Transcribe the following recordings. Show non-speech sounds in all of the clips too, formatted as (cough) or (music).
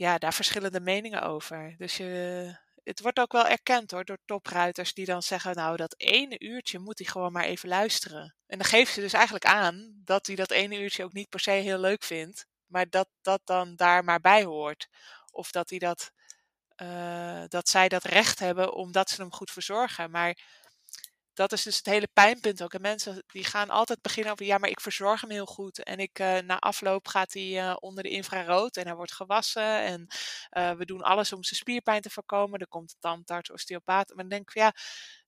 ja, daar verschillende meningen over. Dus je, het wordt ook wel erkend hoor, door topruiters die dan zeggen, nou dat ene uurtje moet hij gewoon maar even luisteren. En dan geven ze dus eigenlijk aan dat hij dat ene uurtje ook niet per se heel leuk vindt, maar dat dat dan daar maar bij hoort. Of dat hij dat, uh, dat zij dat recht hebben omdat ze hem goed verzorgen. Maar dat is dus het hele pijnpunt ook. En mensen die gaan altijd beginnen over, ja, maar ik verzorg hem heel goed. En ik, uh, na afloop gaat hij uh, onder de infrarood en hij wordt gewassen. En uh, we doen alles om zijn spierpijn te voorkomen. Er komt een tandarts, osteopaat. Maar dan denk ik, ja,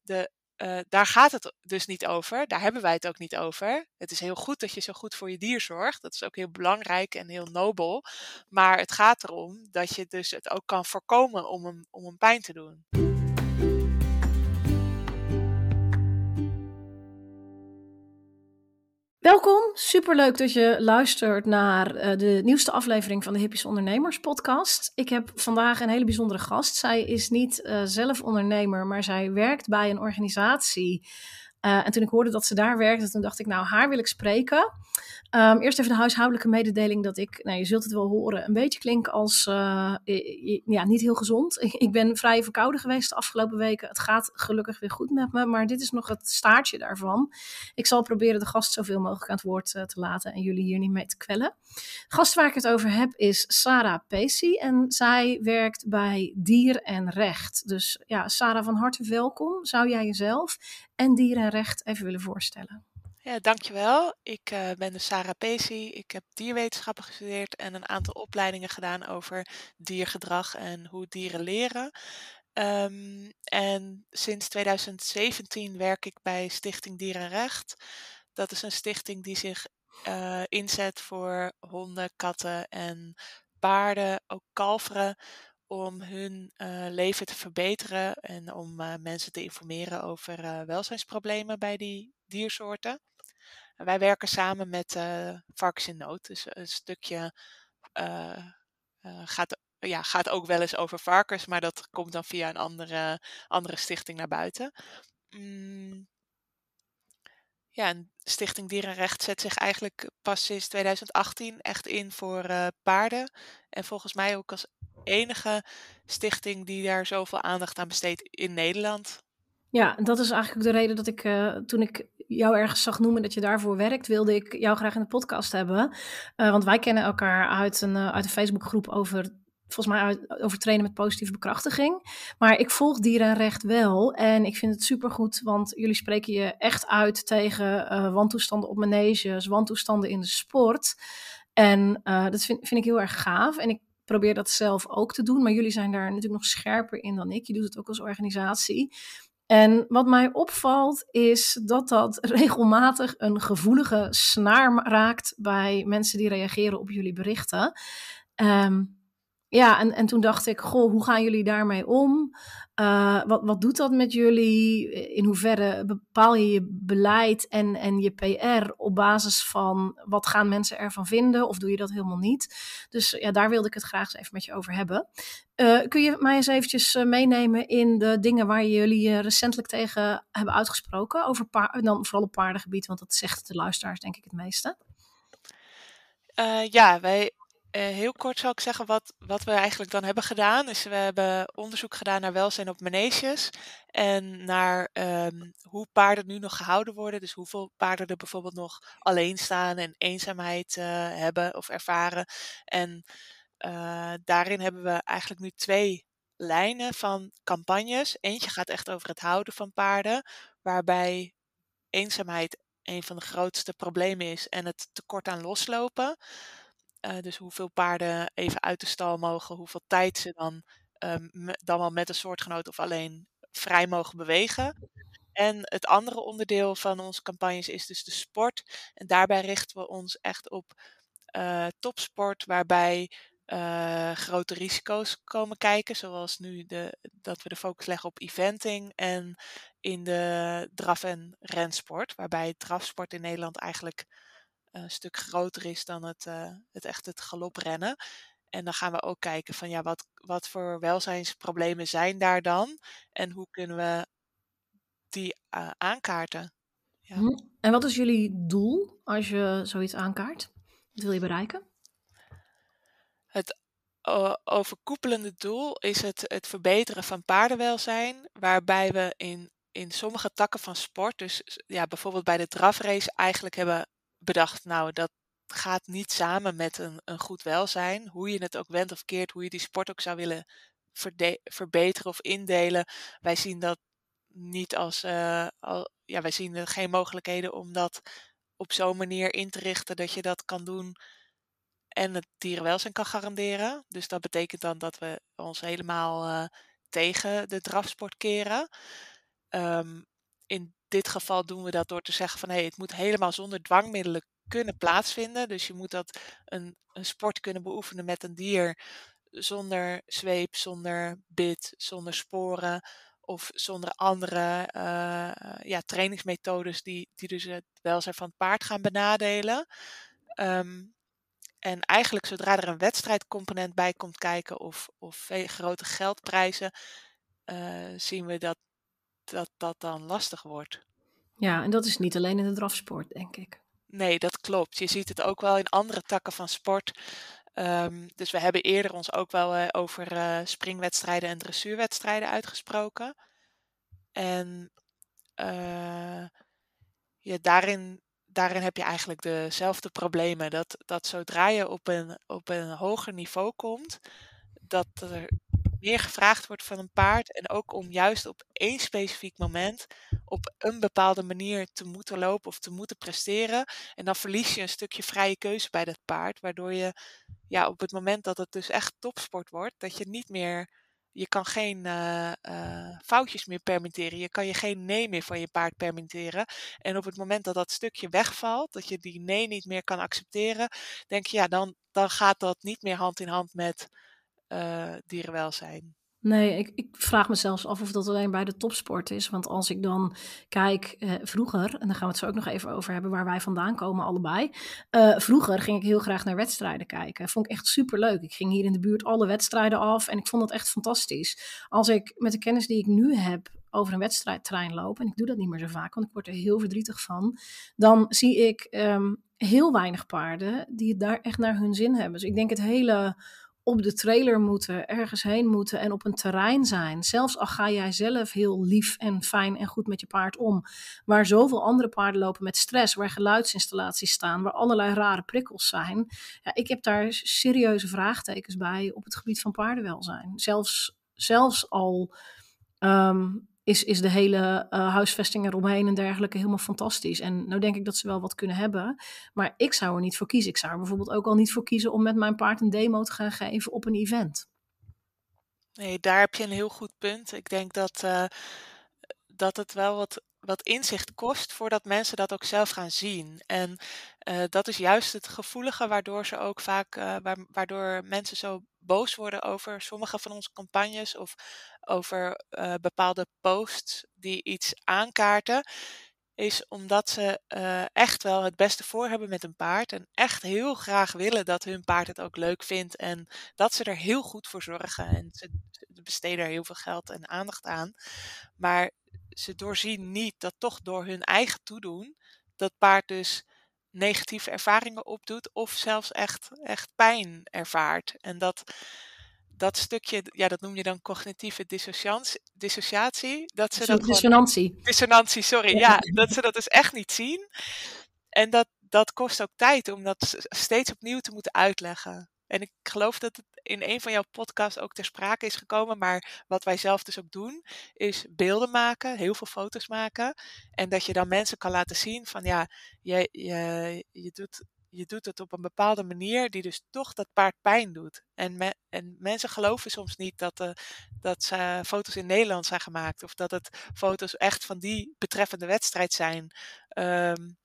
de, daar gaat het dus niet over. Daar hebben wij het ook niet over. Het is heel goed dat je zo goed voor je dier zorgt. Dat is ook heel belangrijk en heel nobel. Maar het gaat erom dat je dus het ook kan voorkomen om hem, om hem pijn te doen. Welkom, superleuk dat je luistert naar uh, de nieuwste aflevering van de Hippies Ondernemers podcast. Ik heb vandaag een hele bijzondere gast. Zij is niet uh, zelf ondernemer, maar zij werkt bij een organisatie uh, en toen ik hoorde dat ze daar werkte, toen dacht ik, nou, haar wil ik spreken. Um, eerst even de huishoudelijke mededeling dat ik, nou, je zult het wel horen, een beetje klink als, uh, ja, niet heel gezond. (laughs) Ik, ben vrij verkouden geweest de afgelopen weken. Het gaat gelukkig weer goed met me, maar dit is nog het staartje daarvan. Ik zal proberen de gast zoveel mogelijk aan het woord uh, te laten en jullie hier niet mee te kwellen. Gast waar ik het over heb is Sarah Pacey en zij werkt bij Dier en Recht. Dus ja, Sarah, van harte welkom. Zou jij jezelf en Dier en Even willen voorstellen? Ja, dankjewel. Ik uh, ben de Sarah Pacey. Ik heb dierwetenschappen gestudeerd en een aantal opleidingen gedaan over diergedrag en hoe dieren leren. Um, en sinds 2017 werk ik bij Stichting Dier en Recht. Dat is een stichting die zich uh, inzet voor honden, katten en paarden, ook kalveren, om hun uh, leven te verbeteren en om uh, mensen te informeren over uh, welzijnsproblemen bij die diersoorten. En wij werken samen met Varkens in Nood, dus een stukje gaat, ja, gaat ook wel eens over varkens, maar dat komt dan via een andere, andere stichting naar buiten. Mm. Ja, en Stichting Dierenrecht zet zich eigenlijk pas sinds 2018 echt in voor paarden. En volgens mij ook als enige stichting die daar zoveel aandacht aan besteedt in Nederland. Ja, dat is eigenlijk de reden dat ik uh, toen ik jou ergens zag noemen dat je daarvoor werkt, wilde ik jou graag in de podcast hebben. Uh, want wij kennen elkaar uit een, uh, uit een Facebookgroep over volgens mij over trainen met positieve bekrachtiging. Maar ik volg dierenrecht wel en ik vind het supergoed, want jullie spreken je echt uit tegen uh, wantoestanden op maneges, wantoestanden in de sport. En dat vind, vind ik heel erg gaaf. En ik probeer dat zelf ook te doen, maar jullie zijn daar natuurlijk nog scherper in dan ik. Je doet het ook als organisatie. En wat mij opvalt is dat dat regelmatig een gevoelige snaar raakt bij mensen die reageren op jullie berichten. Um, ja, en, en toen dacht ik, goh, hoe gaan jullie daarmee om? Uh, wat, wat doet dat met jullie? In hoeverre bepaal je je beleid en, en je PR op basis van wat gaan mensen ervan vinden? Of doe je dat helemaal niet? Dus ja, daar wilde ik het graag eens even met je over hebben. Uh, kun je mij eens eventjes uh, meenemen in de dingen waar jullie recentelijk tegen hebben uitgesproken? Over dan vooral op paardengebied, want dat zegt de luisteraars denk ik het meeste. ja, wij uh, heel kort zal ik zeggen wat, wat we eigenlijk dan hebben gedaan. Is we hebben onderzoek gedaan naar welzijn op maneges. En naar um, hoe paarden nu nog gehouden worden. Dus hoeveel paarden er bijvoorbeeld nog alleen staan en eenzaamheid uh, hebben of ervaren. En uh, daarin hebben we eigenlijk nu twee lijnen van campagnes. Eentje gaat echt over het houden van paarden. Waarbij eenzaamheid een van de grootste problemen is en het tekort aan loslopen. Uh, dus hoeveel paarden even uit de stal mogen, hoeveel tijd ze dan, um, dan wel met een soortgenoot of alleen vrij mogen bewegen. En het andere onderdeel van onze campagnes is dus de sport. En daarbij richten we ons echt op uh, topsport, waarbij uh, grote risico's komen kijken. Zoals nu de, dat we de focus leggen op eventing en in de draf- en rensport. Waarbij drafsport in Nederland eigenlijk een stuk groter is dan het, uh, het echt het galoprennen. En dan gaan we ook kijken van ja, wat, wat voor welzijnsproblemen zijn daar dan? En hoe kunnen we die uh, aankaarten? Ja. Hm. En wat is jullie doel als je zoiets aankaart? Wat wil je bereiken? Het overkoepelende doel is het, het verbeteren van paardenwelzijn, waarbij we in, in sommige takken van sport, dus ja, bijvoorbeeld bij de drafrace, eigenlijk hebben bedacht, nou, dat gaat niet samen met een, een goed welzijn. Hoe je het ook wendt of keert, hoe je die sport ook zou willen verbeteren of indelen. Wij zien dat niet als, uh, al, ja, wij zien geen mogelijkheden om dat op zo'n manier in te richten dat je dat kan doen en het dierenwelzijn kan garanderen. Dus dat betekent dan dat we ons helemaal uh, tegen de drafsport keren. Um, in dit geval doen we dat door te zeggen van hé, hey, het moet helemaal zonder dwangmiddelen kunnen plaatsvinden. Dus je moet dat een, sport kunnen beoefenen met een dier zonder zweep, zonder bit, zonder sporen of zonder andere uh, ja, trainingsmethodes die, die dus het welzijn van het paard gaan benadelen. Um, en eigenlijk zodra er een wedstrijdcomponent bij komt kijken of, of grote geldprijzen, uh, zien we dat, dat dat dan lastig wordt. Ja, en dat is niet alleen in de drafsport, denk ik. Nee, dat klopt. Je ziet het ook wel in andere takken van sport. Um, dus we hebben eerder ons ook wel uh, over uh, springwedstrijden en dressuurwedstrijden uitgesproken. En uh, ja, daarin, daarin heb je eigenlijk dezelfde problemen. Dat, dat zodra je op een, op een hoger niveau komt, dat er meer gevraagd wordt van een paard. En ook om juist op één specifiek moment op een bepaalde manier te moeten lopen of te moeten presteren. En dan verlies je een stukje vrije keuze bij dat paard. Waardoor je ja, op het moment dat het dus echt topsport wordt, dat je niet meer. Je kan geen uh, uh, foutjes meer permitteren. Je kan je geen nee meer van je paard permitteren. En op het moment dat dat stukje wegvalt, dat je die nee niet meer kan accepteren, denk je, ja, dan, dan gaat dat niet meer hand in hand met uh, dierenwelzijn. Nee, ik, ik, vraag me zelfs af of dat alleen bij de topsport is. Want als ik dan kijk, eh, vroeger, en daar gaan we het zo ook nog even over hebben, waar wij vandaan komen allebei. Uh, vroeger ging ik heel graag naar wedstrijden kijken. Vond ik echt super leuk. Ik ging hier in de buurt alle wedstrijden af en ik vond dat echt fantastisch. Als ik met de kennis die ik nu heb over een wedstrijdtrein loop, en ik doe dat niet meer zo vaak, want ik word er heel verdrietig van, dan zie ik um, heel weinig paarden die het daar echt naar hun zin hebben. Dus ik denk het hele op de trailer moeten, ergens heen moeten en op een terrein zijn. Zelfs al ga jij zelf heel lief en fijn en goed met je paard om, waar zoveel andere paarden lopen met stress, waar geluidsinstallaties staan, waar allerlei rare prikkels zijn. Ja, ik heb daar serieuze vraagtekens bij op het gebied van paardenwelzijn. Zelfs, zelfs al um, is, is de hele uh, huisvesting eromheen en dergelijke helemaal fantastisch. En nou denk ik dat ze wel wat kunnen hebben. Maar ik zou er niet voor kiezen. Ik zou er bijvoorbeeld ook al niet voor kiezen om met mijn paard een demo te gaan geven op een event. Nee, daar heb je een heel goed punt. Ik denk dat, uh, dat het wel wat, wat inzicht kost voordat mensen dat ook zelf gaan zien. En uh, dat is juist het gevoelige waardoor ze ook vaak, waardoor mensen zo boos worden over sommige van onze campagnes of over uh, bepaalde posts die iets aankaarten, is omdat ze echt wel het beste voor hebben met een paard en echt heel graag willen dat hun paard het ook leuk vindt en dat ze er heel goed voor zorgen en ze besteden er heel veel geld en aandacht aan. Maar ze doorzien niet dat toch door hun eigen toedoen dat paard dus negatieve ervaringen opdoet of zelfs echt, echt pijn ervaart. En dat, dat stukje, ja, dat noem je dan cognitieve dissociatie. Dat ze dat dissonantie. Gewoon, dissonantie, sorry. Ja. dat ze dat dus echt niet zien. En dat, dat kost ook tijd om dat steeds opnieuw te moeten uitleggen. En ik geloof dat het in een van jouw podcasts ook ter sprake is gekomen. Maar wat wij zelf dus ook doen, is beelden maken, heel veel foto's maken. En dat je dan mensen kan laten zien van ja, je, je, je, doet, je doet het op een bepaalde manier die dus toch dat paard pijn doet. En, en mensen geloven soms niet dat, uh, dat ze foto's in Nederland zijn gemaakt. Of dat het foto's echt van die betreffende wedstrijd zijn. Um,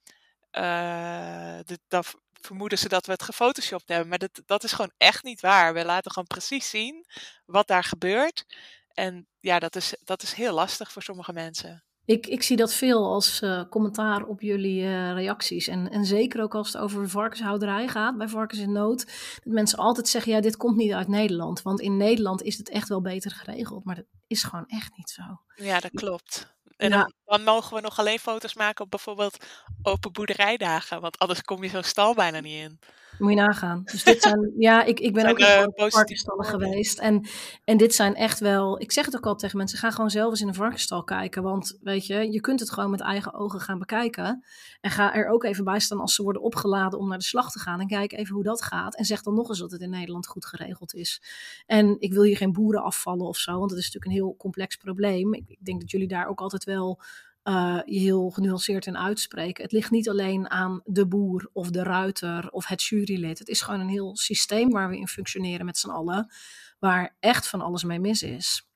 uh, de, dat, vermoeden ze dat we het gefotoshopt hebben. Maar dat, dat is gewoon echt niet waar. We laten gewoon precies zien wat daar gebeurt. En ja, dat is, dat is heel lastig voor sommige mensen. Ik, ik zie dat veel als uh, commentaar op jullie uh, reacties. En, en zeker ook als het over varkenshouderij gaat, bij Varkens in Nood. Dat mensen altijd zeggen, ja, dit komt niet uit Nederland. Want in Nederland is het echt wel beter geregeld. Maar dat is gewoon echt niet zo. Ja, dat klopt. En dan, dan, mogen we nog alleen foto's maken op bijvoorbeeld open boerderijdagen. Want anders kom je zo'n stal bijna niet in. Moet je nagaan. Dus dit zijn, (laughs) ja, ik, ik ben Zijn, ook in eh, vark- positieve varkensstallen geweest. En, en dit zijn echt wel, ik zeg het ook al tegen mensen, ga gewoon zelf eens in een varkensstal kijken. Want weet je, je kunt het gewoon met eigen ogen gaan bekijken. En ga er ook even bij staan als ze worden opgeladen om naar de slag te gaan. En kijk even hoe dat gaat. En zeg dan nog eens dat het in Nederland goed geregeld is. En ik wil hier geen boeren afvallen of zo, want het is natuurlijk een heel complex probleem. Ik, ik denk dat jullie daar ook altijd wel eh, je heel genuanceerd in uitspreken. Het ligt niet alleen aan de boer of de ruiter of het jurylid. Het is gewoon een heel systeem waar we in functioneren met z'n allen, waar echt van alles mee mis is.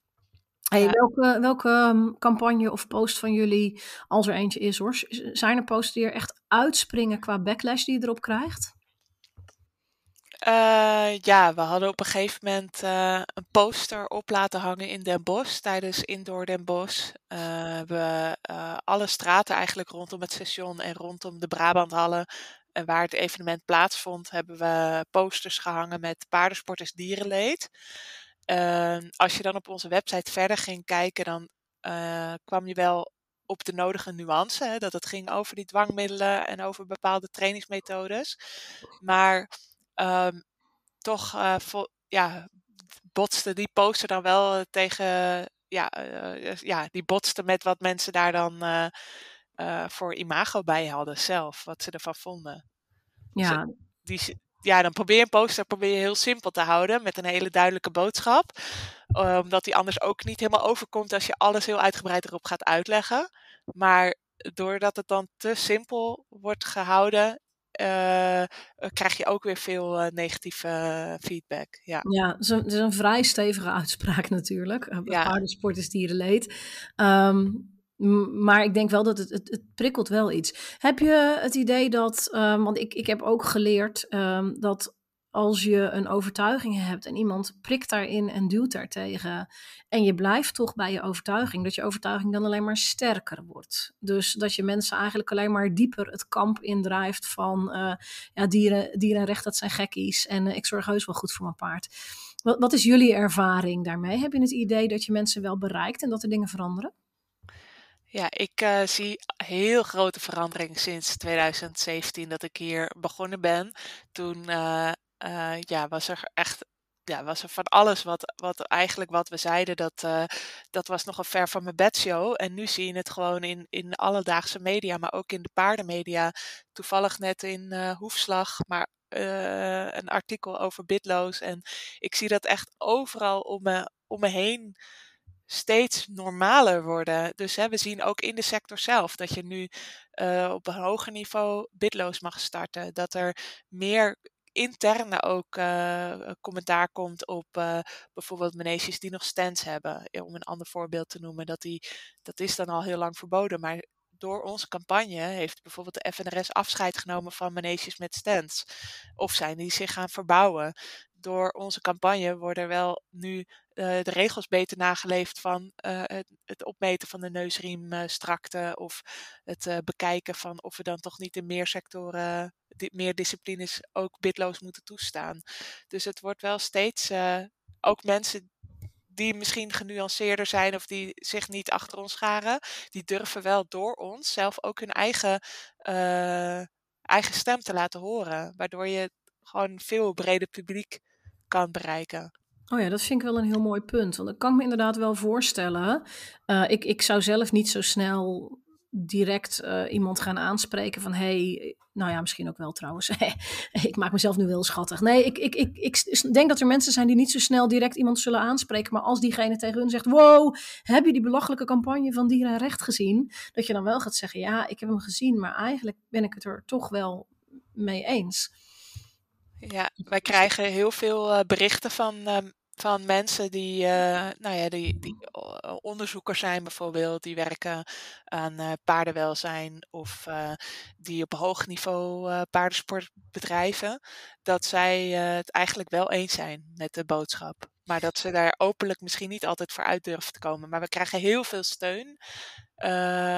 Hey, Ja. welke, welke um, campagne of post van jullie, als er eentje is hoor, zijn er posts die er echt uitspringen qua backlash die je erop krijgt? Eh, ja, we hadden op een gegeven moment eh, een poster op laten hangen in Den Bosch tijdens Indoor Den Bosch. Eh, we alle straten eigenlijk rondom het station en rondom de Brabanthallen en waar het evenement plaatsvond, hebben we posters gehangen met paardensport is dierenleed. Eh, als je dan op onze website verder ging kijken, dan kwam je wel op de nodige nuance. Hè, dat het ging over die dwangmiddelen en over bepaalde trainingsmethodes. Maar ehm, toch eh, ja, botste die poster dan wel eh, tegen. Ja, eh, ja, die botste met wat mensen daar dan voor imago bij hadden zelf. Wat ze ervan vonden. Ja, Die, ja, dan probeer je een poster probeer je heel simpel te houden met een hele duidelijke boodschap. Omdat die anders ook niet helemaal overkomt als je alles heel uitgebreid erop gaat uitleggen. Maar doordat het dan te simpel wordt gehouden, eh, eh, krijg je ook weer veel eh, negatieve feedback. Ja. Ja, het is, een, het is een vrij stevige (laughs) uitspraak natuurlijk. Uh, Ja. Paardensport is dierenleed. Ehm, maar ik denk wel dat het, het, het prikkelt wel iets. Heb je het idee dat, ehm, want ik, ik heb ook geleerd ehm, dat als je een overtuiging hebt en iemand prikt daarin en duwt daartegen en je blijft toch bij je overtuiging, dat je overtuiging dan alleen maar sterker wordt. Dus dat je mensen eigenlijk alleen maar dieper het kamp indrijft van eh, ja, dieren, dierenrecht, dat zijn gekkies en eh, ik zorg heus wel goed voor mijn paard. Wat, wat is jullie ervaring daarmee? Heb je het idee dat je mensen wel bereikt en dat er dingen veranderen? Ja, ik eh, zie heel grote verandering sinds 2017 dat ik hier begonnen ben. Toen eh, ja, was er echt ja, was er van alles wat, wat eigenlijk wat we zeiden, dat, eh, dat was nog een ver van mijn bedshow. En nu zie je het gewoon in, in alledaagse media, maar ook in de paardenmedia. Toevallig net in eh, Hoefslag, maar een artikel over bitloos. En ik zie dat echt overal om me, om me heen steeds normaler worden. Dus hè, we zien ook in de sector zelf dat je nu uh, op een hoger niveau bitloos mag starten. Dat er meer interne ook uh, commentaar komt op uh, bijvoorbeeld maneges die nog stands hebben. Om een ander voorbeeld te noemen, dat, die, dat is dan al heel lang verboden. Maar door onze campagne heeft bijvoorbeeld de FNRS afscheid genomen van maneges met stands. Of zijn die zich gaan verbouwen. Door onze campagne worden wel nu uh, de regels beter nageleefd van uh, het, opmeten van de neusriemstrakte of het bekijken van of we dan toch niet in meer sectoren, meer disciplines ook bitloos moeten toestaan. Dus het wordt wel steeds eh, ook mensen die misschien genuanceerder zijn of die zich niet achter ons scharen, die durven wel door ons zelf ook hun eigen, eigen stem te laten horen. Waardoor je gewoon veel breder publiek kan bereiken. Oh ja, dat vind ik wel een heel mooi punt. Want ik kan me inderdaad wel voorstellen. Uh, ik, ik zou zelf niet zo snel direct uh, iemand gaan aanspreken van hey, nou ja, misschien ook wel trouwens. (laughs) ik maak mezelf nu heel schattig. Nee, ik, ik, ik, ik denk dat er mensen zijn die niet zo snel direct iemand zullen aanspreken. Maar als diegene tegen hun zegt: Wow, heb je die belachelijke campagne van Dieren en Recht gezien? Dat je dan wel gaat zeggen: Ja, ik heb hem gezien, maar eigenlijk ben ik het er toch wel mee eens. Ja, wij krijgen heel veel uh, berichten van, uh, van mensen die, uh, nou ja, die, die onderzoekers zijn bijvoorbeeld, die werken aan paardenwelzijn of die op hoog niveau paardensport bedrijven, dat zij het eigenlijk wel eens zijn met de boodschap. Maar dat ze daar openlijk misschien niet altijd voor uit durven te komen. Maar we krijgen heel veel steun.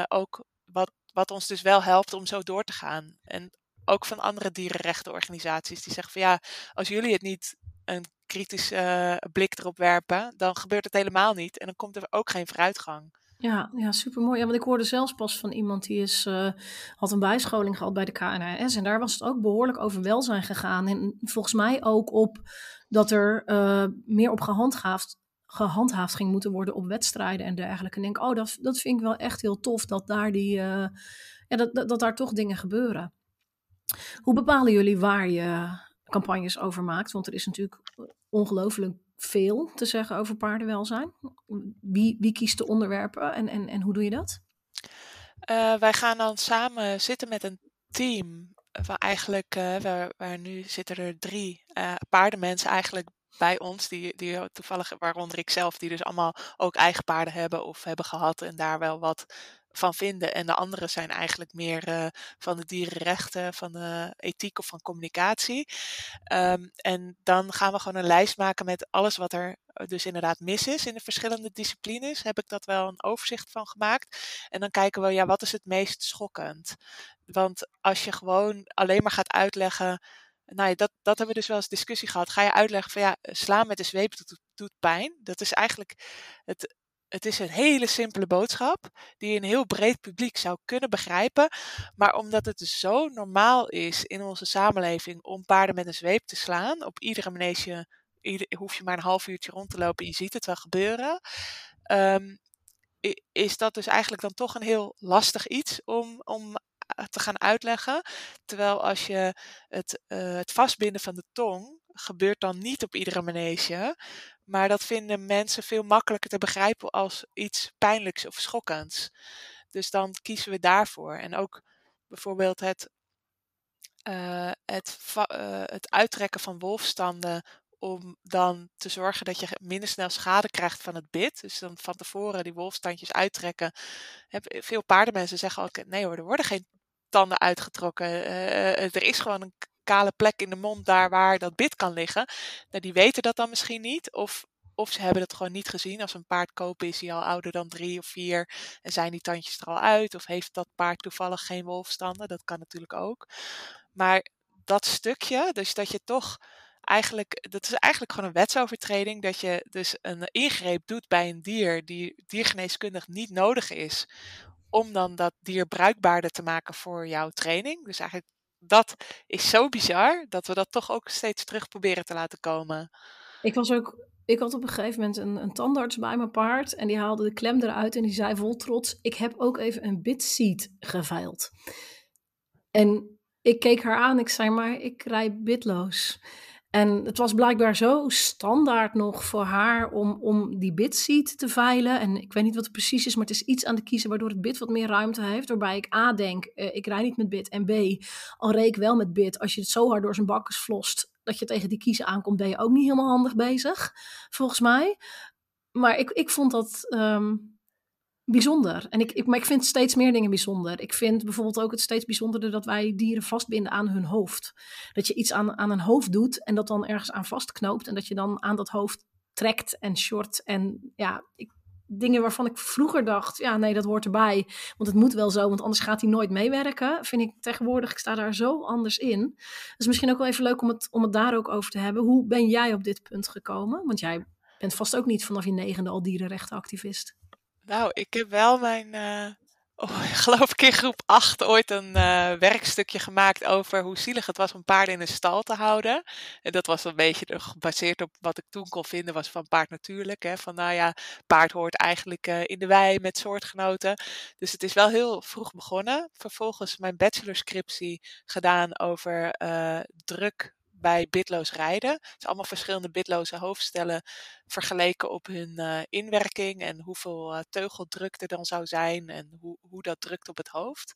ook wat, wat ons dus wel helpt om zo door te gaan. En ook van andere dierenrechtenorganisaties die zeggen van ja, als jullie het niet een kritische uh, blik erop werpen, dan gebeurt het helemaal niet en dan komt er ook geen vooruitgang. Ja, ja super mooi. Ja, want ik hoorde zelfs pas van iemand die is, uh, had een bijscholing gehad bij de KNRS. En daar was het ook behoorlijk over welzijn gegaan. En volgens mij ook op dat er uh, meer op gehandhaafd, gehandhaafd ging moeten worden op wedstrijden en dergelijke. En denk, oh, dat, dat vind ik wel echt heel tof dat daar, die, ja, dat, dat daar toch dingen gebeuren. Hoe bepalen jullie waar je campagnes over maakt? Want er is natuurlijk ongelooflijk veel te zeggen over paardenwelzijn. Wie, wie kiest de onderwerpen en, en, en hoe doe je dat? Uh, wij gaan dan samen zitten met een team. Waar eigenlijk, uh, waar, nu zitten er drie paardenmensen eigenlijk bij ons, die, die toevallig, waaronder ik zelf, die dus allemaal ook eigen paarden hebben of hebben gehad en daar wel wat van vinden. En de anderen zijn eigenlijk meer uh, van de dierenrechten, van de ethiek of van communicatie. Um, en dan gaan we gewoon een lijst maken met alles wat er eh, dus inderdaad mis is in de verschillende disciplines. Heb ik dat wel een overzicht van gemaakt. En dan kijken we, ja, wat is het meest schokkend? Want als je gewoon alleen maar gaat uitleggen. Nou ja, dat, dat hebben we dus wel eens discussie gehad. Ga je uitleggen van ja, slaan met de zweep doet pijn. Dat is eigenlijk het, het is een hele simpele boodschap die een heel breed publiek zou kunnen begrijpen. Maar omdat het zo normaal is in onze samenleving om paarden met een zweep te slaan, op iedere manege ieder, hoef je maar een half uurtje rond te lopen en je ziet het wel gebeuren. Um, is dat dus eigenlijk dan toch een heel lastig iets om, om eh, te gaan uitleggen. Terwijl als je het, uh, het vastbinden van de tong gebeurt dan niet op iedere manege. Maar dat vinden mensen veel makkelijker te begrijpen als iets pijnlijks of schokkends. Dus dan kiezen we daarvoor. En ook bijvoorbeeld het, uh, het, uh, het uittrekken van wolfstanden om dan te zorgen dat je minder snel schade krijgt van het bit. Dus dan van tevoren die wolfstandjes uittrekken. Veel paardenmensen zeggen ook, nee hoor, er worden geen tanden uitgetrokken. Uh, er is gewoon een kale plek in de mond daar waar dat bit kan liggen. Nou, die weten dat dan misschien niet. Of, of ze hebben het gewoon niet gezien. Als een paard kopen is hij al ouder dan drie of vier. En zijn die tandjes er al uit. Of heeft dat paard toevallig geen wolfstanden. Dat kan natuurlijk ook. Maar dat stukje, dus dat je toch eigenlijk, dat is eigenlijk gewoon een wetsovertreding. Dat je dus een ingreep doet bij een dier die diergeneeskundig niet nodig is. Om dan dat dier bruikbaarder te maken voor jouw training. Dus eigenlijk dat is zo bizar dat we dat toch ook steeds terug proberen te laten komen. Ik was ook, ik had op een gegeven moment een, een tandarts bij mijn paard en die haalde de klem eruit en die zei vol trots: Ik heb ook even een bitseat geveild. En ik keek haar aan, ik zei maar, ik rij bitloos. En het was blijkbaar zo standaard nog voor haar om, om die bitseat te veilen. En ik weet niet wat het precies is, maar het is iets aan de kiezer waardoor het bit wat meer ruimte heeft. Waarbij ik A denk, uh, ik rij niet met bit. En B, al reek ik wel met bit. Als je het zo hard door zijn bakkes flost dat je tegen die kiezer aankomt, ben je ook niet helemaal handig bezig. Volgens mij. Maar ik, ik vond dat... Um, bijzonder. En ik, ik, maar ik vind steeds meer dingen bijzonder. Ik vind bijvoorbeeld ook het steeds bijzonderder dat wij dieren vastbinden aan hun hoofd. Dat je iets aan, aan een hoofd doet en dat dan ergens aan vastknoopt. En dat je dan aan dat hoofd trekt en short. En ja, ik, dingen waarvan ik vroeger dacht, ja nee, dat hoort erbij. Want het moet wel zo, want anders gaat hij nooit meewerken. Vind ik tegenwoordig, ik sta daar zo anders in. Dus misschien ook wel even leuk om het, om het daar ook over te hebben. Hoe ben jij op dit punt gekomen? Want jij bent vast ook niet vanaf je negende al dierenrechtenactivist. Nou, ik heb wel mijn, uh, (laughs) oh, geloof ik in groep 8 ooit een uh, werkstukje gemaakt over hoe zielig het was om paarden in een stal te houden. En dat was een beetje gebaseerd op wat ik toen kon vinden was van paard natuurlijk. Hè? Van nou ja, paard hoort eigenlijk uh, in de wei met soortgenoten. Dus het is wel heel vroeg begonnen. Vervolgens mijn bachelorscriptie gedaan over druk bij bitloos rijden. Dus allemaal verschillende bitloze hoofdstellen vergeleken op hun uh, inwerking en hoeveel uh, teugeldruk er dan zou zijn en hoe, hoe dat drukt op het hoofd.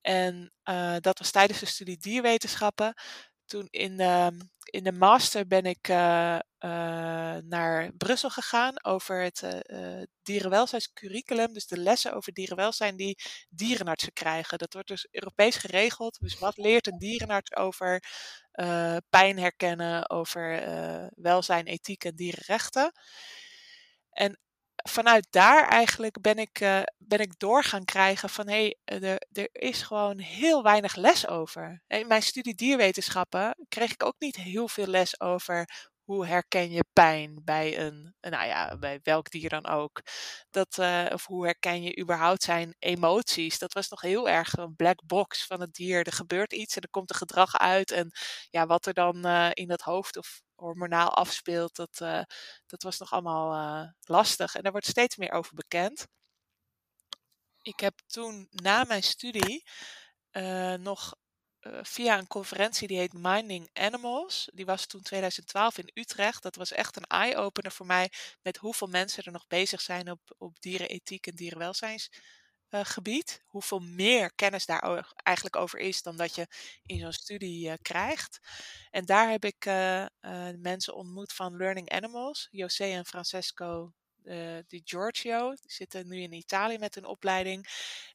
En uh, dat was tijdens de studie dierwetenschappen. Toen in de, in de master ben ik naar Brussel gegaan over het dierenwelzijnscurriculum. Dus de lessen over dierenwelzijn die dierenartsen krijgen. Dat wordt dus Europees geregeld. Dus wat leert een dierenarts over pijn herkennen, over welzijn, ethiek en dierenrechten. En vanuit daar eigenlijk ben ik, uh, ben ik door gaan krijgen van hé, hey, er, er is gewoon heel weinig les over. In mijn studie dierwetenschappen kreeg ik ook niet heel veel les over hoe herken je pijn bij een, nou ja, bij welk dier dan ook. Dat, uh, of hoe herken je überhaupt zijn emoties. Dat was nog heel erg een black box van het dier. Er gebeurt iets en er komt een gedrag uit. En ja, wat er dan uh, in dat hoofd of hormonaal afspeelt, dat, uh, dat was nog allemaal lastig. En daar wordt steeds meer over bekend. Ik heb toen na mijn studie nog uh, via een conferentie die heet Minding Animals. Die was toen 2012 in Utrecht. Dat was echt een eye-opener voor mij met hoeveel mensen er nog bezig zijn op, op dierenethiek en dierenwelzijnsgebied. Uh, hoeveel meer kennis daar eigenlijk over is dan dat je in zo'n studie uh, krijgt. En daar heb ik mensen ontmoet van Learning Animals, José en Francesco uh, Di Giorgio. Die zitten nu in Italië met een opleiding.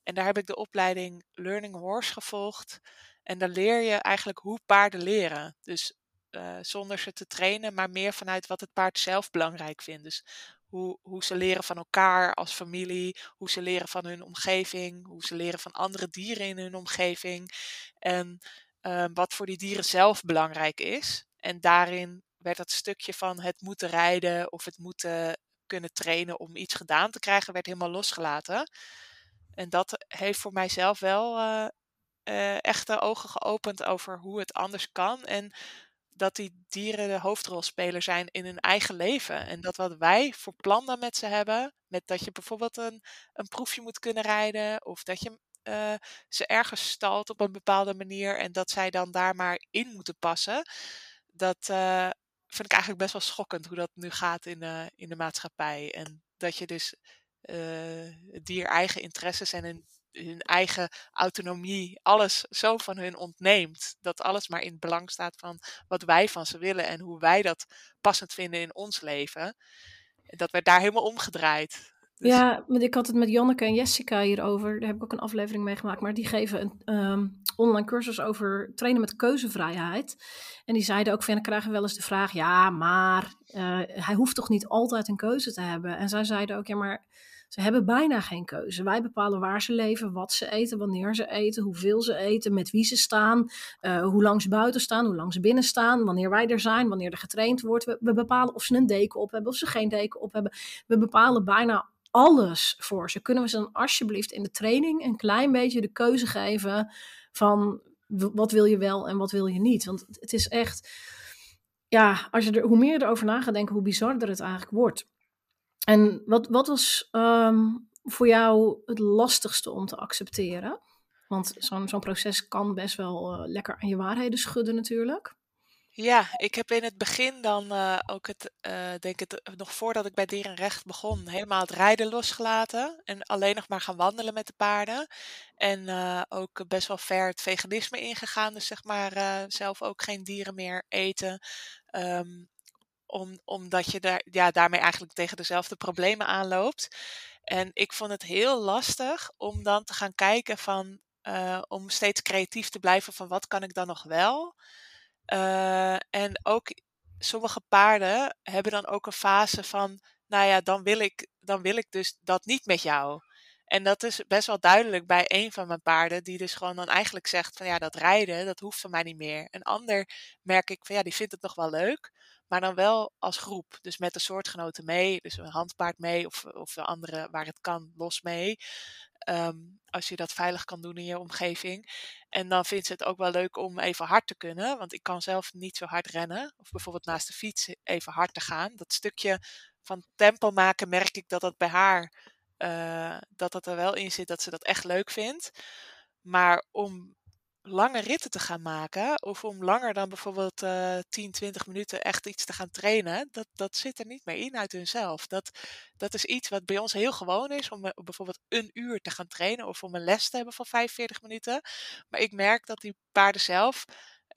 En daar heb ik de opleiding Learning Horse gevolgd. En dan leer je eigenlijk hoe paarden leren. Dus uh, zonder ze te trainen, maar meer vanuit wat het paard zelf belangrijk vindt. Dus hoe, hoe ze leren van elkaar als familie, hoe ze leren van hun omgeving, hoe ze leren van andere dieren in hun omgeving. En uh, wat voor die dieren zelf belangrijk is. En daarin werd dat stukje van het moeten rijden of het moeten kunnen trainen om iets gedaan te krijgen, werd helemaal losgelaten. En dat heeft voor mijzelf wel uh, uh, echt de ogen geopend over hoe het anders kan. En dat die dieren de hoofdrolspeler zijn in hun eigen leven. En dat wat wij voor plan dan met ze hebben, met dat je bijvoorbeeld een, een proefje moet kunnen rijden, of dat je uh, ze ergens stalt op een bepaalde manier en dat zij dan daar maar in moeten passen. Dat uh, vind ik eigenlijk best wel schokkend hoe dat nu gaat in, de, in de maatschappij. En dat je dus het dier eigen interesses en een hun eigen autonomie, alles zo van hun ontneemt. Dat alles maar in het belang staat van wat wij van ze willen en hoe wij dat passend vinden in ons leven. Dat werd daar helemaal omgedraaid. Dus... Ja, ik had het met Janneke en Jessica hierover. Daar heb ik ook een aflevering mee gemaakt. Maar die geven een um, online cursus over trainen met keuzevrijheid. En die zeiden ook van, dan krijgen we wel eens de vraag... ja, maar uh, hij hoeft toch niet altijd een keuze te hebben? En zij zeiden ook, ja, maar ze hebben bijna geen keuze. Wij bepalen waar ze leven, wat ze eten, wanneer ze eten, hoeveel ze eten, met wie ze staan, uh, hoe lang ze buiten staan, hoe lang ze binnen staan, wanneer wij er zijn, wanneer er getraind wordt. We, we bepalen of ze een deken op hebben of ze geen deken op hebben. We bepalen bijna alles voor ze. Kunnen we ze dan alsjeblieft in de training een klein beetje de keuze geven van wat wil je wel en wat wil je niet? Want het is echt, ja, als je er, hoe meer je erover na gaat denken, hoe bizarder het eigenlijk wordt. En wat, wat was um, voor jou het lastigste om te accepteren? Want zo'n zo'n proces kan best wel uh, lekker aan je waarheden schudden natuurlijk. Ja, ik heb in het begin dan uh, ook het, uh, denk het, nog voordat ik bij Dierenrecht begon, helemaal het rijden losgelaten. En alleen nog maar gaan wandelen met de paarden. En ook best wel ver het veganisme ingegaan. Dus zeg maar zelf ook geen dieren meer eten. Um, om, omdat je daar, ja, daarmee eigenlijk tegen dezelfde problemen aanloopt. En ik vond het heel lastig om dan te gaan kijken van, uh, om steeds creatief te blijven van wat kan ik dan nog wel. Uh, en ook sommige paarden hebben dan ook een fase van, nou ja, dan wil ik, dan wil ik dus dat niet met jou. En dat is best wel duidelijk bij een van mijn paarden, die dus gewoon dan eigenlijk zegt van ja, dat rijden, dat hoeft van mij niet meer. Een ander merk ik van ja, die vindt het nog wel leuk, maar dan wel als groep. Dus met de soortgenoten mee, dus een handpaard mee of, of de andere waar het kan los mee. Um, als je dat veilig kan doen in je omgeving. En dan vindt ze het ook wel leuk om even hard te kunnen, want ik kan zelf niet zo hard rennen. Of bijvoorbeeld naast de fiets even hard te gaan. Dat stukje van tempo maken merk ik dat dat bij haar, uh, dat dat er wel in zit, dat ze dat echt leuk vindt. Maar om lange ritten te gaan maken, of om langer dan bijvoorbeeld uh, 10, 20 minuten echt iets te gaan trainen, dat, dat zit er niet meer in uit hunzelf. Dat, dat is iets wat bij ons heel gewoon is, om bijvoorbeeld een uur te gaan trainen of om een les te hebben van 45 minuten. Maar ik merk dat die paarden zelf,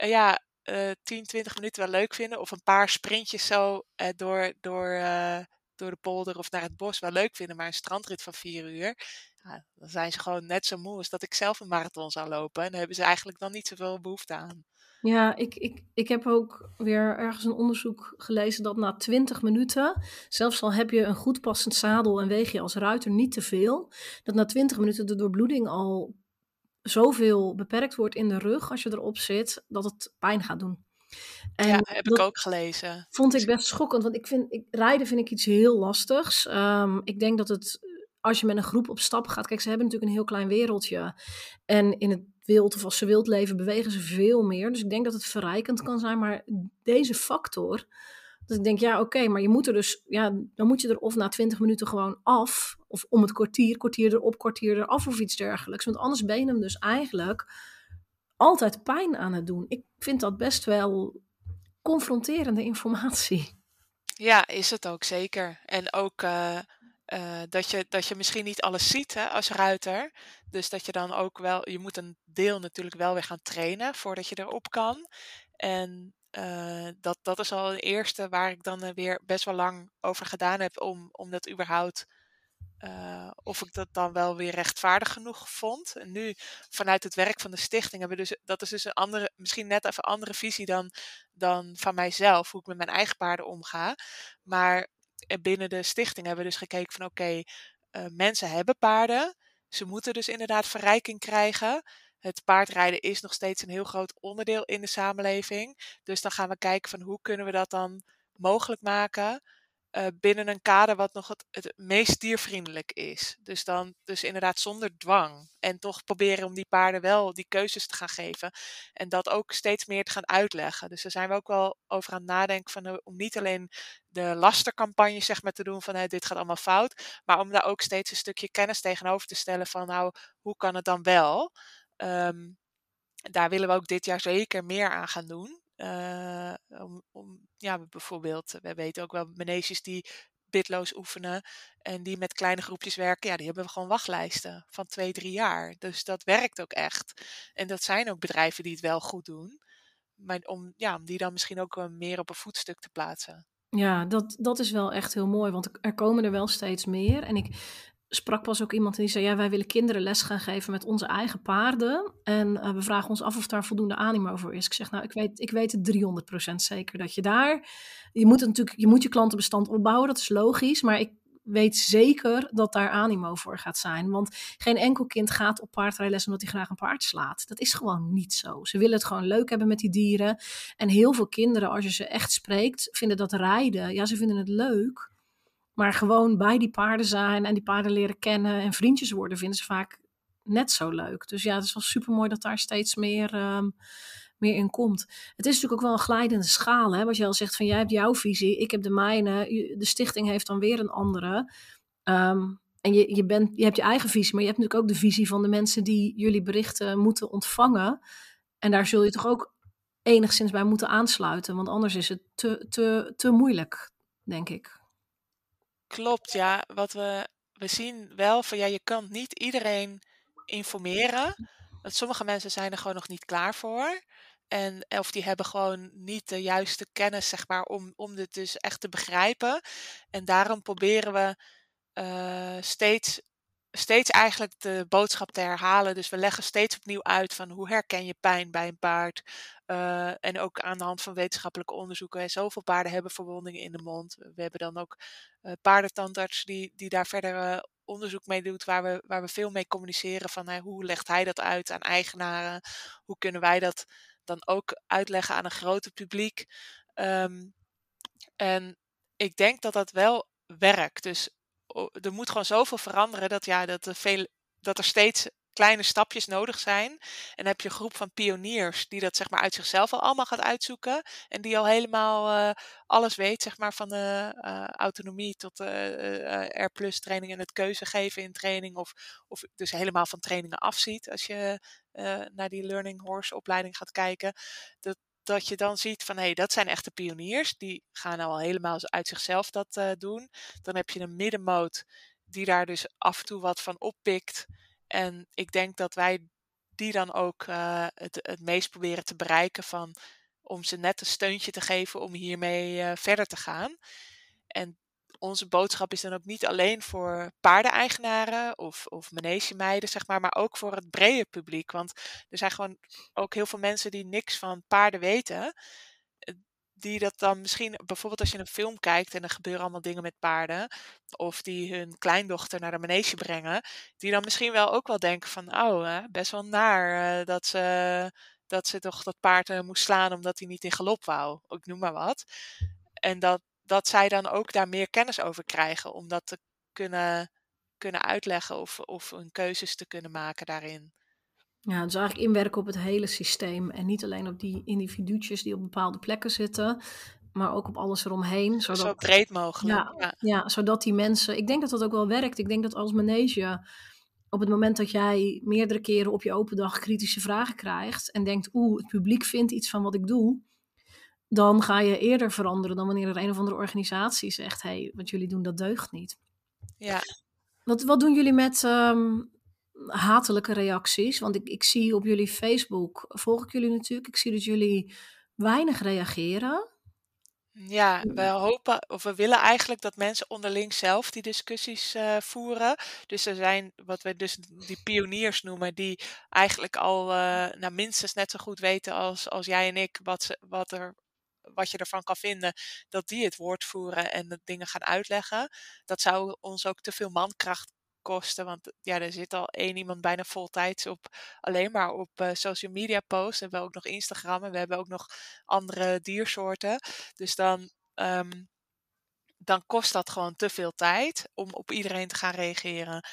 uh, ja, uh, 10, 20 minuten wel leuk vinden, of een paar sprintjes zo door, door, door de polder of naar het bos wel leuk vinden, maar een strandrit van 4 uur ja, dan zijn ze gewoon net zo moe als dat ik zelf een marathon zou lopen. En dan hebben ze eigenlijk dan niet zoveel behoefte aan. Ja, ik, ik, ik heb ook weer ergens een onderzoek gelezen dat na 20 minuten, zelfs al heb je een goed passend zadel en weeg je als ruiter niet te veel, dat na 20 minuten de doorbloeding al zoveel beperkt wordt in de rug als je erop zit, dat het pijn gaat doen. En ja, heb ik ook gelezen. Vond ik best schokkend, want ik vind, ik, rijden vind ik iets heel lastigs. Um, ik denk dat het, als je met een groep op stap gaat, kijk, ze hebben natuurlijk een heel klein wereldje. En in het wild of als ze wild leven, bewegen ze veel meer. Dus ik denk dat het verrijkend kan zijn, maar deze factor, dat ik denk, ja, oké, maar je moet er dus, ja, dan moet je er of na twintig minuten gewoon af, of om het kwartier, kwartier erop, kwartier eraf of iets dergelijks. Want anders ben je hem dus eigenlijk altijd pijn aan het doen. Ik vind dat best wel confronterende informatie. Ja, is het ook zeker. En ook uh, uh, dat, je, dat je misschien niet alles ziet hè, als ruiter. Dus dat je dan ook wel, je moet een deel natuurlijk wel weer gaan trainen voordat je erop kan. En uh, dat, dat is al het eerste waar ik dan weer best wel lang over gedaan heb om, om dat überhaupt of ik dat dan wel weer rechtvaardig genoeg vond. En nu, vanuit het werk van de stichting, hebben we dus, dat is dus een andere, misschien net even een andere visie dan, dan van mijzelf, hoe ik met mijn eigen paarden omga. Maar eh, binnen de stichting hebben we dus gekeken van oké, uh, mensen hebben paarden. Ze moeten dus inderdaad verrijking krijgen. Het paardrijden is nog steeds een heel groot onderdeel in de samenleving. Dus dan gaan we kijken van hoe kunnen we dat dan mogelijk maken uh, binnen een kader wat nog het, meest diervriendelijk is. Dus dan dus inderdaad zonder dwang. En toch proberen om die paarden wel die keuzes te gaan geven. En dat ook steeds meer te gaan uitleggen. Dus daar zijn we ook wel over aan het nadenken van, uh, om niet alleen de lastercampagne zeg maar te doen van dit gaat allemaal fout. Maar om daar ook steeds een stukje kennis tegenover te stellen van nou, hoe kan het dan wel? Um, daar willen we ook dit jaar zeker meer aan gaan doen. Uh, om, om, ja, bijvoorbeeld, we weten ook wel meneesjes die bitloos oefenen en die met kleine groepjes werken, ja, die hebben gewoon wachtlijsten van twee, drie jaar. Dus dat werkt ook echt. En dat zijn ook bedrijven die het wel goed doen. Maar om, ja, om die dan misschien ook meer op een voetstuk te plaatsen. Ja, dat, dat is wel echt heel mooi, want er komen er wel steeds meer. En ik sprak pas ook iemand die zei: Ja, wij willen kinderen les gaan geven met onze eigen paarden. En uh, we vragen ons af of daar voldoende animo voor is. Ik zeg: Nou, ik weet, ik weet het 300% zeker dat je daar. Je moet natuurlijk je, moet je klantenbestand opbouwen, dat is logisch. Maar ik weet zeker dat daar animo voor gaat zijn. Want geen enkel kind gaat op paardrijles omdat hij graag een paard slaat. Dat is gewoon niet zo. Ze willen het gewoon leuk hebben met die dieren. En heel veel kinderen, als je ze echt spreekt, vinden dat rijden. Ja, ze vinden het leuk. Maar gewoon bij die paarden zijn en die paarden leren kennen en vriendjes worden, vinden ze vaak net zo leuk. Dus ja, het is wel super mooi dat daar steeds meer, um, meer in komt. Het is natuurlijk ook wel een glijdende schaal. Hè? Wat je al zegt van jij hebt jouw visie, ik heb de mijne. De stichting heeft dan weer een andere. Um, en je, je, bent, je hebt je eigen visie, maar je hebt natuurlijk ook de visie van de mensen die jullie berichten moeten ontvangen. En daar zul je toch ook enigszins bij moeten aansluiten, want anders is het te, te, te moeilijk, denk ik. Klopt, ja. Wat we, we zien wel van ja, je kan niet iedereen informeren. Want sommige mensen zijn er gewoon nog niet klaar voor. En of die hebben gewoon niet de juiste kennis, zeg maar, om, om dit dus echt te begrijpen. En daarom proberen we uh, steeds steeds eigenlijk de boodschap te herhalen. Dus we leggen steeds opnieuw uit van hoe herken je pijn bij een paard. Uh, en ook aan de hand van wetenschappelijke onderzoeken. Zoveel paarden hebben verwondingen in de mond. We hebben dan ook uh, paardentandarts die, die daar verder uh, onderzoek mee doet. Waar we, waar we veel mee communiceren van hoe legt hij dat uit aan eigenaren. Hoe kunnen wij dat dan ook uitleggen aan een groter publiek. Um, en ik denk dat dat wel werkt. Dus er moet gewoon zoveel veranderen dat, ja, dat, er veel, dat er steeds kleine stapjes nodig zijn. En heb je een groep van pioniers die dat zeg maar uit zichzelf al allemaal gaat uitzoeken. En die al helemaal uh, alles weet, zeg maar, van de uh, autonomie tot de uh, R training en het keuze geven in training. Of, of dus helemaal van trainingen afziet als je naar die Learning Horse opleiding gaat kijken. Dat, dat je dan ziet van hé, hey, dat zijn echte pioniers. Die gaan al helemaal uit zichzelf dat uh, doen. Dan heb je een middenmoot die daar dus af en toe wat van oppikt. En ik denk dat wij die dan ook uh, het, het meest proberen te bereiken van om ze net een steuntje te geven om hiermee uh, verder te gaan. En onze boodschap is dan ook niet alleen voor paardeneigenaren of, of meiden, zeg maar, maar ook voor het brede publiek. Want er zijn gewoon ook heel veel mensen die niks van paarden weten. Eh, die dat dan misschien, bijvoorbeeld als je een film kijkt en er gebeuren allemaal dingen met paarden. Of die hun kleindochter naar de manege brengen. Die dan misschien wel ook wel denken van, oh, best wel naar uh, dat ze dat ze toch dat paard moest slaan omdat hij niet in galop wou. Ik noem maar wat. En dat, dat zij dan ook daar meer kennis over krijgen om dat te kunnen, kunnen uitleggen of, of hun keuzes te kunnen maken daarin. Ja, dus eigenlijk inwerken op het hele systeem en niet alleen op die individuutjes die op bepaalde plekken zitten, maar ook op alles eromheen. Zodat, Zo breed mogelijk. Ja, ja. ja, zodat die mensen. Ik denk dat dat ook wel werkt. Ik denk dat als manege op het moment dat jij meerdere keren op je open dag kritische vragen krijgt en denkt, oeh, het publiek vindt iets van wat ik doe, dan ga je eerder veranderen dan wanneer er een of andere organisatie zegt, hé, hey, wat jullie doen, dat deugt niet. Ja. Wat, wat doen jullie met um, hatelijke reacties? Want ik, ik zie op jullie Facebook, volg ik jullie natuurlijk, ik zie dat jullie weinig reageren. Ja, we hopen of we willen eigenlijk dat mensen onderling zelf die discussies uh, voeren. Dus er zijn wat we dus die pioniers noemen, die eigenlijk al uh, nou, minstens net zo goed weten als, als jij en ik wat, ze, wat, er, wat je ervan kan vinden, dat die het woord voeren en de dingen gaan uitleggen. Dat zou ons ook te veel mankracht kosten. Want ja, er zit al één iemand bijna voltijds op alleen maar op uh, social media posts. We hebben ook nog Instagram en we hebben ook nog andere diersoorten. Dus dan, um, dan kost dat gewoon te veel tijd om op iedereen te gaan reageren.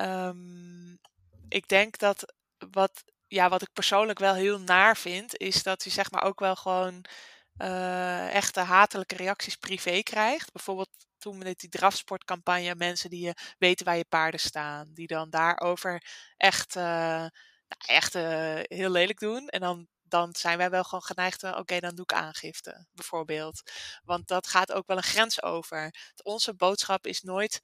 Um, ik denk dat wat, ja, wat ik persoonlijk wel heel naar vind, is dat je zeg maar ook wel gewoon uh, echte hatelijke reacties privé krijgt. Bijvoorbeeld toen met die drafsportcampagne, mensen die je weten waar je paarden staan, die dan daarover echt, uh, nou, echt heel lelijk doen. En dan, dan zijn wij wel gewoon geneigd, oké, dan doe ik aangifte, bijvoorbeeld. Want dat gaat ook wel een grens over. Onze boodschap is nooit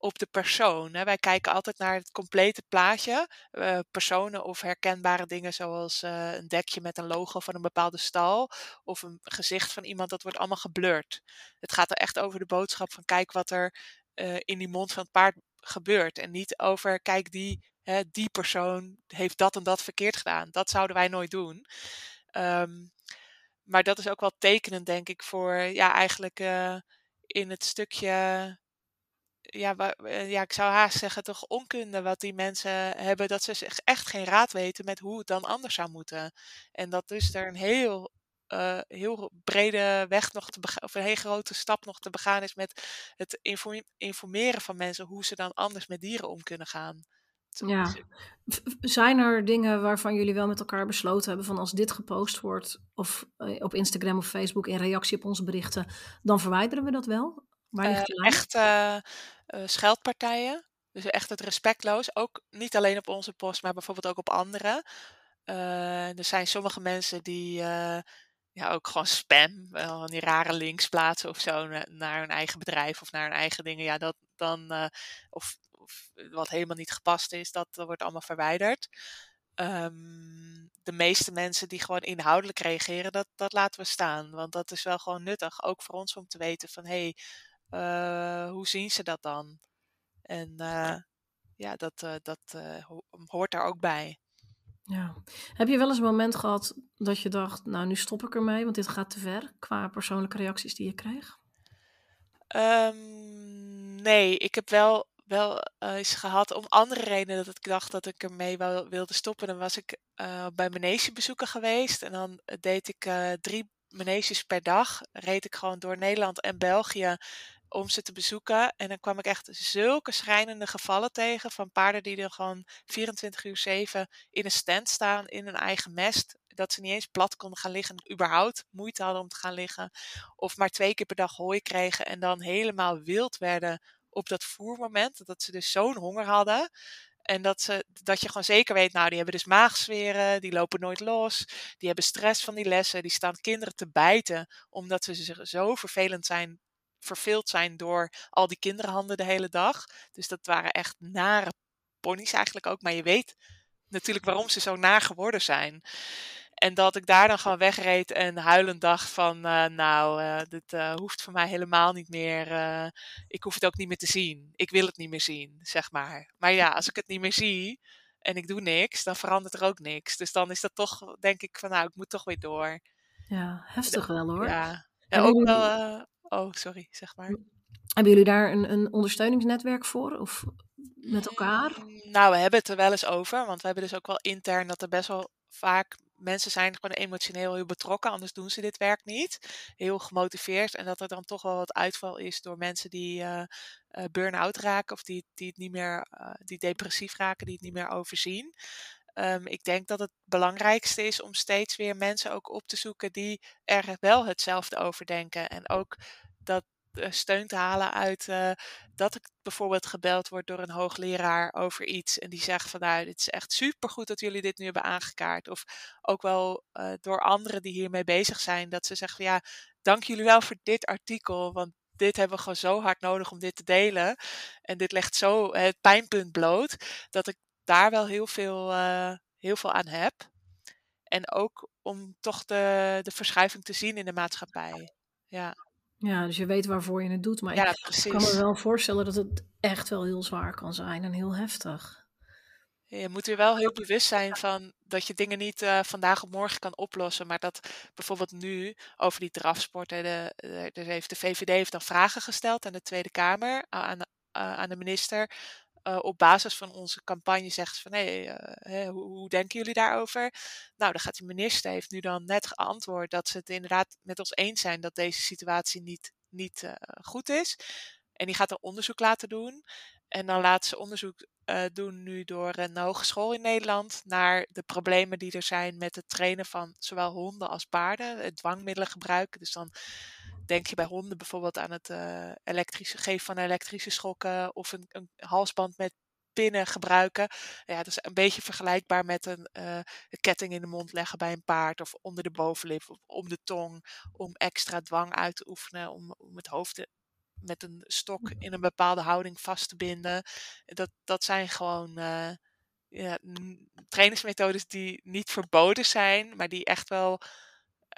op de persoon. Wij kijken altijd naar het complete plaatje. Uh, personen of herkenbare dingen zoals uh, een dekje met een logo van een bepaalde stal of een gezicht van iemand, dat wordt allemaal geblurred. Het gaat er echt over de boodschap van kijk wat er uh, in die mond van het paard gebeurt. En niet over kijk die, die persoon heeft dat en dat verkeerd gedaan. Dat zouden wij nooit doen. Um, maar dat is ook wel tekenend, denk ik, voor ja, eigenlijk in het stukje ja, eh, ja, ik zou haast zeggen, toch onkunde wat die mensen hebben, dat ze zich echt geen raad weten met hoe het dan anders zou moeten. En dat dus er een heel, uh, heel brede weg nog te begaan, of een hele grote stap nog te begaan is met het informeren van mensen hoe ze dan anders met dieren om kunnen gaan. Ja. Zijn er dingen waarvan jullie wel met elkaar besloten hebben van als dit gepost wordt of uh, op Instagram of Facebook in reactie op onze berichten, dan verwijderen we dat wel? Uh, echt uh, scheldpartijen. Dus echt het respectloos. Ook niet alleen op onze post, maar bijvoorbeeld ook op andere. er zijn sommige mensen die ja, ook gewoon spam, wel die rare links plaatsen of zo naar hun eigen bedrijf of naar hun eigen dingen. Ja, dat dan, of, of, wat helemaal niet gepast is, dat, dat wordt allemaal verwijderd. Um, de meeste mensen die gewoon inhoudelijk reageren, dat, dat laten we staan. Want dat is wel gewoon nuttig, ook voor ons om te weten van hé, hey, uh, hoe zien ze dat dan? En uh, ja, dat, uh, dat hoort daar ook bij. Ja. Heb je wel eens een moment gehad dat je dacht, nou nu stop ik ermee, want dit gaat te ver qua persoonlijke reacties die je kreeg? Um, nee, ik heb wel, wel eens gehad om andere redenen dat ik dacht dat ik ermee wel wilde stoppen. Dan was ik bij manegebezoeken geweest en dan deed ik drie maneges per dag. Reed ik gewoon door Nederland en België om ze te bezoeken. En dan kwam ik echt zulke schrijnende gevallen tegen van paarden die er gewoon 24 uur 7 in een stand staan, in een eigen mest. Dat ze niet eens plat konden gaan liggen, überhaupt moeite hadden om te gaan liggen. Of maar twee keer per dag hooi kregen en dan helemaal wild werden op dat voermoment. Dat ze dus zo'n honger hadden. En dat, ze, dat je gewoon zeker weet, nou, die hebben dus maagzweren, die lopen nooit los, die hebben stress van die lessen, die staan kinderen te bijten, omdat ze zich zo vervelend zijn verveeld zijn door al die kinderhanden de hele dag. Dus dat waren echt nare ponies eigenlijk ook. Maar je weet natuurlijk waarom ze zo naar geworden zijn. En dat ik daar dan gewoon wegreed en huilend dacht van, uh, nou, uh, dit uh, hoeft voor mij helemaal niet meer. ik hoef het ook niet meer te zien. Ik wil het niet meer zien, zeg maar. Maar ja, als ik het niet meer zie en ik doe niks, dan verandert er ook niks. Dus dan is dat toch, denk ik van, nou, ik moet toch weer door. Ja, heftig wel hoor. Ja, en ook wel Oh, sorry, zeg maar. Hebben jullie daar een, een ondersteuningsnetwerk voor? Of met elkaar? Mm, nou, we hebben het er wel eens over. Want we hebben dus ook wel intern dat er best wel vaak mensen zijn gewoon emotioneel heel betrokken, anders doen ze dit werk niet. Heel gemotiveerd. En dat er dan toch wel wat uitval is door mensen die uh, burn-out raken of die, die het niet meer, die depressief raken, die het niet meer overzien. Um, ik denk dat het belangrijkste is om steeds weer mensen ook op te zoeken die er wel hetzelfde over denken. En ook dat eh, steun te halen uit uh, dat ik bijvoorbeeld gebeld word door een hoogleraar over iets. En die zegt van nou, dit is echt supergoed dat jullie dit nu hebben aangekaart. Of ook wel uh, door anderen die hiermee bezig zijn. Dat ze zeggen van ja, dank jullie wel voor dit artikel. Want dit hebben we gewoon zo hard nodig om dit te delen. En dit legt zo het pijnpunt bloot. Dat ik daar wel heel veel, heel veel aan heb. En ook om toch de, de verschuiving te zien in de maatschappij. Ja. Ja, dus je weet waarvoor je het doet. Maar ja, ik kan me wel voorstellen dat het echt wel heel zwaar kan zijn en heel heftig. Je moet er wel heel bewust zijn van dat je dingen niet uh, vandaag op morgen kan oplossen. Maar dat bijvoorbeeld nu over die drafsporten, de, de, de, heeft de VVD heeft dan vragen gesteld aan de Tweede Kamer, aan, uh, aan de minister. Uh, op basis van onze campagne zegt van hé, hey, hoe, hoe, denken jullie daarover? Nou, dan gaat de minister heeft nu dan net geantwoord dat ze het inderdaad met ons eens zijn dat deze situatie niet, niet uh, goed is. En die gaat er onderzoek laten doen. En dan laat ze onderzoek doen nu door een hogeschool in Nederland naar de problemen die er zijn met het trainen van zowel honden als paarden, het dwangmiddelen gebruiken. Dus dan denk je bij honden bijvoorbeeld aan het uh, elektrische, geven van elektrische schokken of een, een, halsband met pinnen gebruiken. Ja, dat is een beetje vergelijkbaar met een, uh, een, ketting in de mond leggen bij een paard of onder de bovenlip of om de tong om extra dwang uit te oefenen, om, om het hoofd te, met een stok in een bepaalde houding vast te binden. Dat, dat zijn gewoon uh, ja, trainingsmethodes die niet verboden zijn, maar die echt wel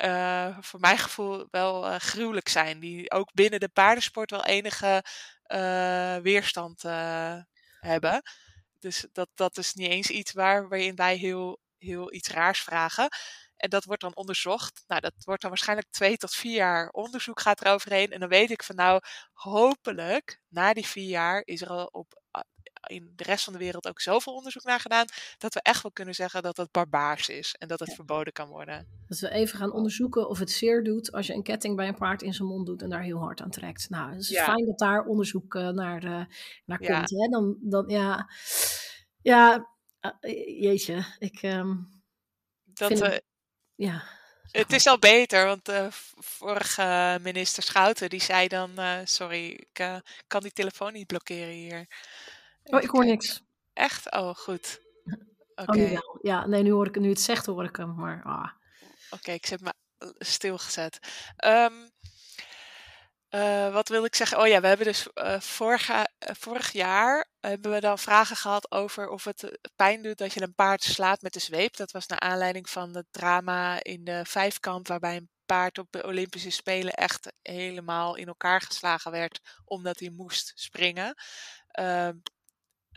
uh, voor mijn gevoel wel uh, gruwelijk zijn. Die ook binnen de paardensport wel enige uh, weerstand hebben. Dus dat, dat is niet eens iets waar, waarin wij heel, heel iets raars vragen. En dat wordt dan onderzocht. Nou, dat wordt dan waarschijnlijk twee tot vier jaar onderzoek gaat eroverheen. En dan weet ik van nou, hopelijk na die vier jaar is er al op in de rest van de wereld ook zoveel onderzoek naar gedaan, dat we echt wel kunnen zeggen dat dat barbaars is en dat het verboden kan worden. Dat we even gaan onderzoeken of het zeer doet als je een ketting bij een paard in zijn mond doet en daar heel hard aan trekt. Nou, het is ja. fijn dat daar onderzoek uh, naar, uh, naar ja. komt. Hè? Dan, dan, ja, ja uh, jeetje, ik um, dat, vind het, ja. Het is al beter, want de vorige minister Schouten die zei dan: uh, Sorry, ik uh, kan die telefoon niet blokkeren hier. Oh, ik hoor niks. Echt? Oh, goed. (laughs) Oké. Okay. Oh, ja, nee, nu hoor ik nu het zegt, hoor ik hem, maar. Ah. Oké, okay, ik zet me stilgezet. Um, uh, wat wil ik zeggen? Oh ja, we hebben dus uh, vorige, uh, vorig jaar hebben we dan vragen gehad over of het pijn doet dat je een paard slaat met de zweep. Dat was naar aanleiding van het drama in de vijfkamp, waarbij een paard op de Olympische Spelen echt helemaal in elkaar geslagen werd omdat hij moest springen.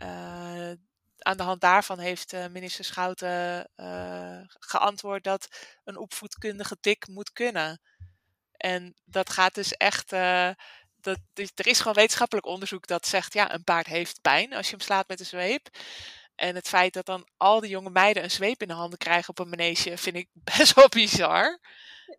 Uh, aan de hand daarvan heeft uh, minister Schouten uh, geantwoord dat een opvoedkundige tik moet kunnen. En dat gaat dus echt. dat, er is gewoon wetenschappelijk onderzoek dat zegt: ja, een paard heeft pijn als je hem slaat met een zweep. En het feit dat dan al die jonge meiden een zweep in de handen krijgen op een manege, vind ik (laughs) best wel bizar.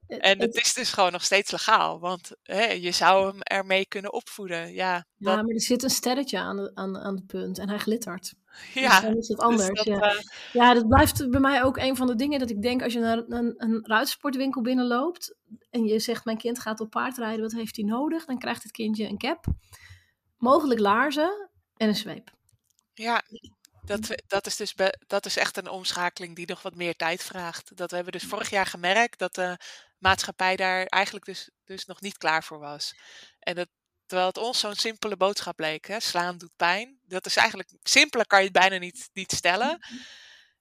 En het is dus gewoon nog steeds legaal, want hè, je zou hem ermee kunnen opvoeden. Ja, dat... ja, maar er zit een sterretje aan, de, aan, aan het punt en hij glittert. (laughs) Ja, dus dan is het anders. Dus dat, ja. Uh... ja, dat blijft bij mij ook een van de dingen dat ik denk als je naar een, een ruitsportwinkel binnenloopt en je zegt mijn kind gaat op paardrijden, wat heeft hij nodig? Dan krijgt het kindje een cap, mogelijk laarzen en een zweep. Ja, dat, dat, is dus dat is echt een omschakeling die nog wat meer tijd vraagt. Dat we hebben dus vorig jaar gemerkt dat de maatschappij daar eigenlijk dus, dus nog niet klaar voor was. En dat, terwijl het ons zo'n simpele boodschap leek. Hè? Slaan doet pijn. Dat is eigenlijk, simpeler kan je het bijna niet, niet stellen.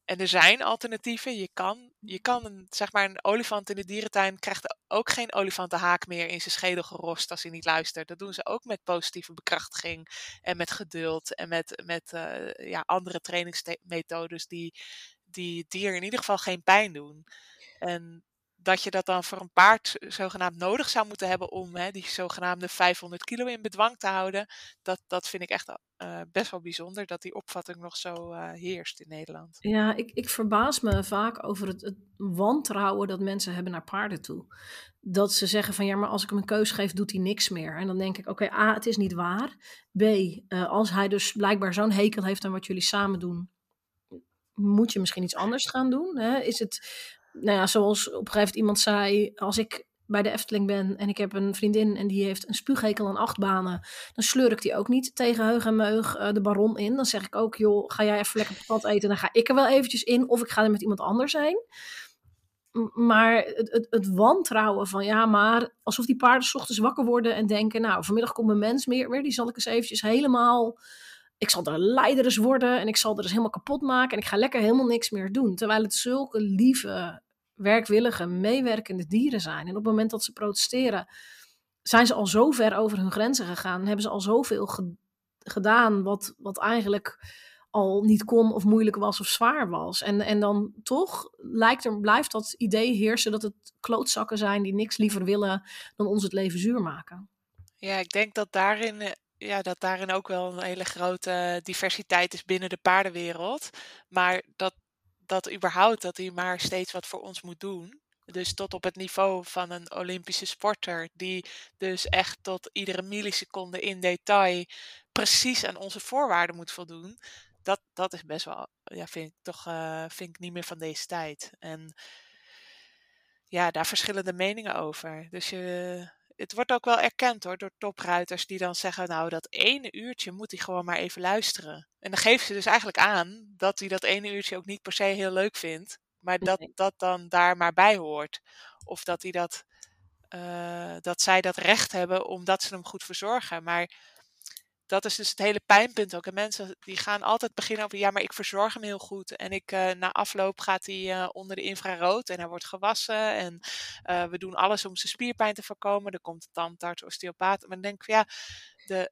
En er zijn alternatieven. Je kan, je kan een, zeg maar, een olifant in de dierentuin krijgt ook geen olifantenhaak meer in zijn schedel gerost als hij niet luistert. Dat doen ze ook met positieve bekrachtiging en met geduld en met, met uh, ja, andere trainingsmethodes die, die dier in ieder geval geen pijn doen. En dat je dat dan voor een paard zogenaamd nodig zou moeten hebben om hè, die zogenaamde 500 kilo in bedwang te houden, dat, dat vind ik echt uh, best wel bijzonder dat die opvatting nog zo uh, heerst in Nederland. Ja, ik, ik verbaas me vaak over het, wantrouwen dat mensen hebben naar paarden toe. Dat ze zeggen van ja, maar als ik hem een keus geef, doet hij niks meer. En dan denk ik, oké, A, het is niet waar. B, uh, als hij dus blijkbaar zo'n hekel heeft aan wat jullie samen doen, moet je misschien iets anders gaan doen? Hè? Is het, nou ja, zoals op een gegeven moment iemand zei, als ik bij de Efteling ben en ik heb een vriendin en die heeft een spuughekel aan acht banen, dan sleur ik die ook niet tegen heug en meug uh, de baron in. Dan zeg ik ook, joh, ga jij even lekker pad eten, dan ga ik er wel eventjes in of ik ga er met iemand anders heen. Maar het, het, het, wantrouwen van ja, maar alsof die paarden ochtends wakker worden en denken, nou, vanmiddag komt mijn mens meer, weer, die zal ik eens eventjes helemaal ik zal er leider worden en ik zal er eens helemaal kapot maken en ik ga lekker helemaal niks meer doen. Terwijl het zulke lieve, werkwillige, meewerkende dieren zijn. En op het moment dat ze protesteren, zijn ze al zo ver over hun grenzen gegaan. Hebben ze al zoveel gedaan wat, wat eigenlijk al niet kon of moeilijk was of zwaar was. En, en dan toch lijkt er, blijft dat idee heersen dat het klootzakken zijn die niks liever willen dan ons het leven zuur maken. Ja, ik denk dat daarin eh, ja, dat daarin ook wel een hele grote diversiteit is binnen de paardenwereld. Maar dat, dat überhaupt dat hij maar steeds wat voor ons moet doen. Dus tot op het niveau van een Olympische sporter, die dus echt tot iedere milliseconde in detail precies aan onze voorwaarden moet voldoen. Dat, dat is best wel, ja, vind ik toch uh, vind ik niet meer van deze tijd. En ja, daar verschillende meningen over. Dus je, het wordt ook wel erkend hoor, door topruiters die dan zeggen, nou dat ene uurtje moet hij gewoon maar even luisteren. En dan geven ze dus eigenlijk aan dat hij dat ene uurtje ook niet per se heel leuk vindt, maar dat dat dan daar maar bij hoort. Of dat, hij dat, uh, dat zij dat recht hebben omdat ze hem goed verzorgen. Maar dat is dus het hele pijnpunt ook. En mensen die gaan altijd beginnen over, ja, maar ik verzorg hem heel goed. En ik, uh, na afloop gaat hij uh, onder de infrarood en hij wordt gewassen. En uh, we doen alles om zijn spierpijn te voorkomen. Er komt een tandarts, osteopaat. Maar dan denk ik, ja, de,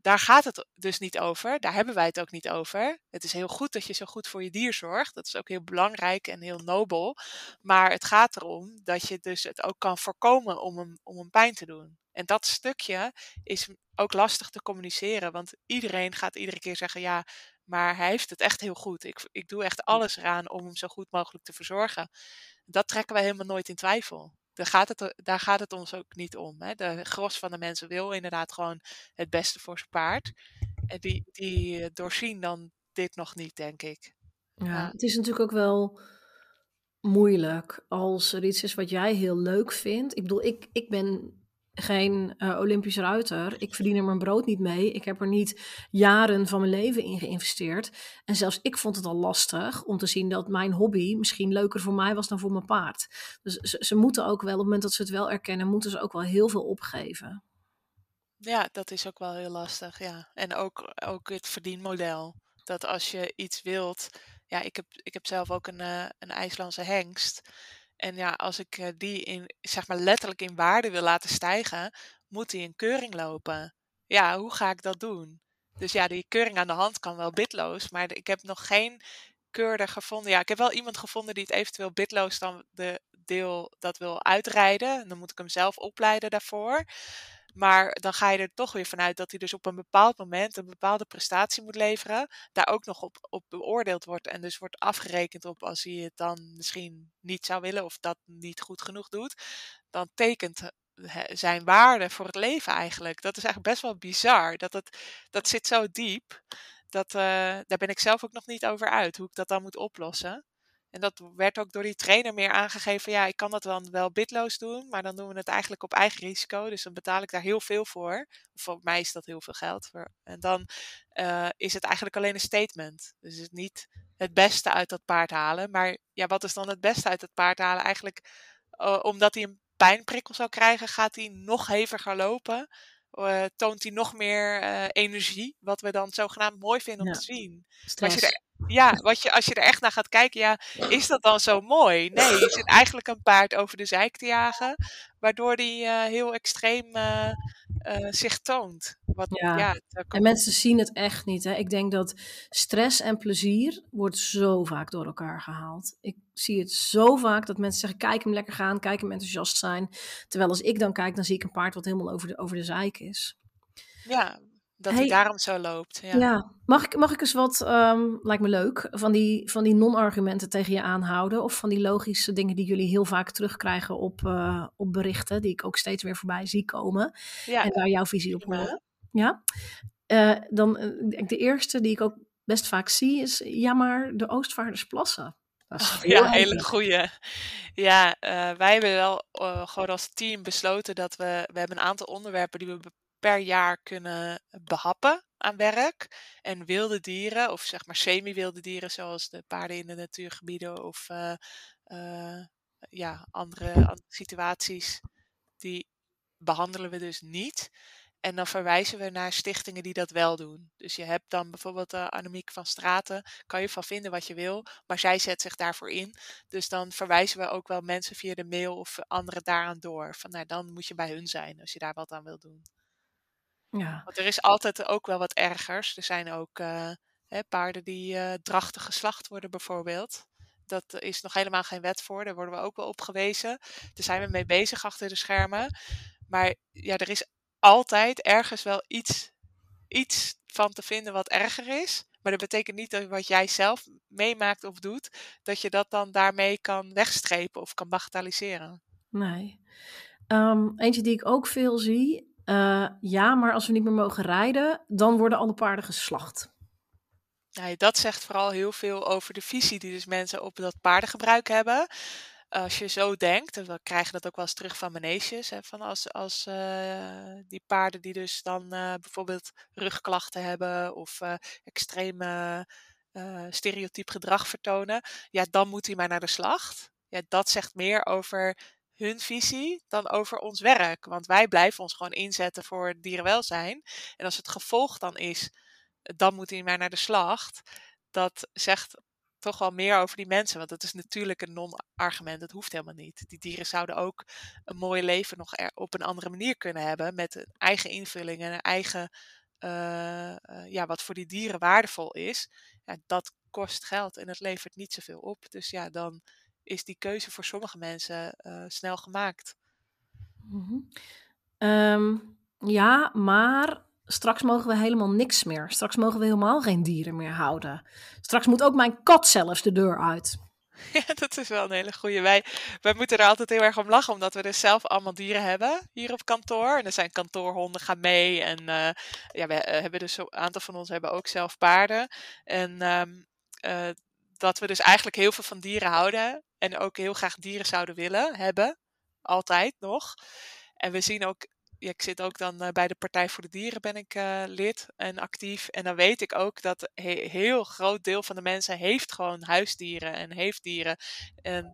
daar gaat het dus niet over. Daar hebben wij het ook niet over. Het is heel goed dat je zo goed voor je dier zorgt. Dat is ook heel belangrijk en heel nobel. Maar het gaat erom dat je dus het ook kan voorkomen om hem, om hem pijn te doen. En dat stukje is ook lastig te communiceren, want iedereen gaat iedere keer zeggen: ja, maar hij heeft het echt heel goed. Ik, ik doe echt alles eraan om hem zo goed mogelijk te verzorgen. Dat trekken wij helemaal nooit in twijfel. Daar gaat het, daar gaat het ons ook niet om. Hè. De gros van de mensen wil inderdaad gewoon het beste voor zijn paard. En die, die eh, doorzien dan dit nog niet, denk ik. Ja, ja, het is natuurlijk ook wel moeilijk als er iets is wat jij heel leuk vindt. Ik bedoel, ik, ik ben geen uh, Olympisch ruiter. Ik verdien er mijn brood niet mee. Ik heb er niet jaren van mijn leven in geïnvesteerd. En zelfs ik vond het al lastig om te zien dat mijn hobby misschien leuker voor mij was dan voor mijn paard. Dus ze, ze moeten ook wel, op het moment dat ze het wel erkennen, moeten ze ook wel heel veel opgeven. Ja, dat is ook wel heel lastig. Ja. En ook, ook het verdienmodel. Dat als je iets wilt. Ja, ik heb, ik heb zelf ook een, uh, een IJslandse hengst. En ja, als ik eh, die in, zeg maar letterlijk in waarde wil laten stijgen, moet die in keuring lopen. Ja, hoe ga ik dat doen? Dus ja, die keuring aan de hand kan wel bitloos, maar ik heb nog geen keurder gevonden. Ja, ik heb wel iemand gevonden die het eventueel bitloos dan de deel dat wil uitrijden. En dan moet ik hem zelf opleiden daarvoor. Maar dan ga je er toch weer vanuit dat hij dus op een bepaald moment een bepaalde prestatie moet leveren. Daar ook nog op, op beoordeeld wordt. En dus wordt afgerekend op als hij het dan misschien niet zou willen of dat niet goed genoeg doet. Dan tekent zijn waarde voor het leven eigenlijk. Dat is eigenlijk best wel bizar. Dat, het, dat zit zo diep. Dat, uh, daar ben ik zelf ook nog niet over uit. Hoe ik dat dan moet oplossen. En dat werd ook door die trainer meer aangegeven. Ja, ik kan dat dan wel bitloos doen, maar dan doen we het eigenlijk op eigen risico. Dus dan betaal ik daar heel veel voor. Voor mij is dat heel veel geld. Voor. En dan uh, is het eigenlijk alleen een statement. Dus het is niet het beste uit dat paard halen. Maar ja, wat is dan het beste uit het paard halen? Eigenlijk uh, omdat hij een pijnprikkel zou krijgen, gaat hij nog heviger lopen. Uh, toont hij nog meer energie. Wat we dan zogenaamd mooi vinden om te zien. Als je er ja, wat je, als je er echt naar gaat kijken, ja, is dat dan zo mooi? Nee, je zit eigenlijk een paard over de zijk te jagen, waardoor die uh, heel extreem uh, uh, zich toont. wat, Ja. ja, En mensen zien het echt niet. Hè. Ik denk dat stress en plezier wordt zo vaak door elkaar gehaald. Ik zie het zo vaak dat mensen zeggen: kijk hem lekker gaan, kijk hem enthousiast zijn. Terwijl als ik dan kijk, dan zie ik een paard wat helemaal over de, over de zeik is. ja, dat hij daarom zo loopt. Ja. ja, mag ik, mag ik eens wat, ehm, lijkt me leuk, van die, van die non-argumenten tegen je aanhouden? Of van die logische dingen die jullie heel vaak terugkrijgen op, eh, op berichten, die ik ook steeds weer voorbij zie komen. Ja, En daar jouw visie op horen. Ja? Eh, dan eh, de eerste die ik ook best vaak zie is, ja maar de Oostvaardersplassen. Dat is Oh, heel ja, hele goeie. Ja, wij hebben wel gewoon als team besloten dat we, we hebben een aantal onderwerpen die we per jaar kunnen behappen aan werk. En wilde dieren, of zeg maar semi-wilde dieren, zoals de paarden in de natuurgebieden of eh, eh, ja, andere, andere situaties, die behandelen we dus niet. En dan verwijzen we naar stichtingen die dat wel doen. Dus je hebt dan bijvoorbeeld uh, Annemiek van Straten, kan je van vinden wat je wil, maar zij zet zich daarvoor in. Dus dan verwijzen we ook wel mensen via de mail of anderen daaraan door. Van nou, dan moet je bij hun zijn als je daar wat aan wil doen. Ja, Want er is altijd ook wel wat ergers. Er zijn ook eh, hè, paarden die uh, drachtig geslacht worden bijvoorbeeld. Dat is nog helemaal geen wet voor. Daar worden we ook wel op gewezen. Daar zijn we mee bezig achter de schermen. Maar ja, er is altijd ergens wel iets, iets van te vinden wat erger is. Maar dat betekent niet dat wat jij zelf meemaakt of doet, dat je dat dan daarmee kan wegstrepen of kan bagatelliseren. nee. Um, eentje die ik ook veel zie. Uh, ja, maar als we niet meer mogen rijden, dan worden alle paarden geslacht. Ja, dat zegt vooral heel veel over de visie die dus mensen op dat paardengebruik hebben. Als je zo denkt, en we krijgen dat ook wel eens terug van maneges, hè, van als, als uh, die paarden die dus dan uh, bijvoorbeeld rugklachten hebben of extreme stereotyp gedrag vertonen, ja, dan moet hij maar naar de slacht. Ja, dat zegt meer over hun visie dan over ons werk. Want wij blijven ons gewoon inzetten voor dierenwelzijn. En als het gevolg dan is, dan moet hij maar naar de slacht. Dat zegt toch wel meer over die mensen. Want dat is natuurlijk een non-argument. Dat hoeft helemaal niet. Die dieren zouden ook een mooi leven nog op een andere manier kunnen hebben. Met een eigen invulling en een eigen. Uh, uh, ja, wat voor die dieren waardevol is. Ja, dat kost geld en het levert niet zoveel op. Dus ja, dan is die keuze voor sommige mensen uh, snel gemaakt. Mm -hmm. um, ja, maar straks mogen we helemaal niks meer. Straks mogen we helemaal geen dieren meer houden. Straks moet ook mijn kat zelfs de deur uit. (laughs) Ja, dat is wel een hele goede. Wij, wij moeten er altijd heel erg om lachen, omdat we dus zelf allemaal dieren hebben hier op kantoor. En er zijn kantoorhonden, gaan mee. En uh, ja, we hebben dus een aantal van ons hebben ook zelf paarden. En um, uh, dat we dus eigenlijk heel veel van dieren houden. En ook heel graag dieren zouden willen hebben. Altijd nog. En we zien ook ik zit ook dan uh, bij de Partij voor de Dieren ben ik uh, lid en actief. En dan weet ik ook dat een he heel groot deel van de mensen heeft gewoon huisdieren en heeft dieren. En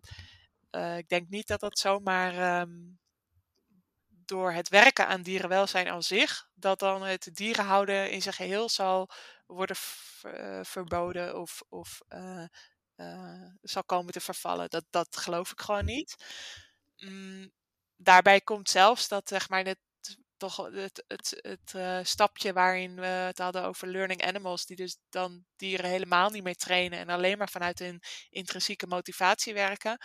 uh, ik denk niet dat dat zomaar um, door het werken aan dierenwelzijn aan zich, dat dan het dierenhouden in zijn geheel zal worden verboden of, of zal komen te vervallen. Dat, dat geloof ik gewoon niet. Mm, daarbij komt zelfs dat zeg maar het toch het, het, het uh, stapje waarin we het hadden over learning animals, die dus dan dieren helemaal niet meer trainen en alleen maar vanuit hun intrinsieke motivatie werken.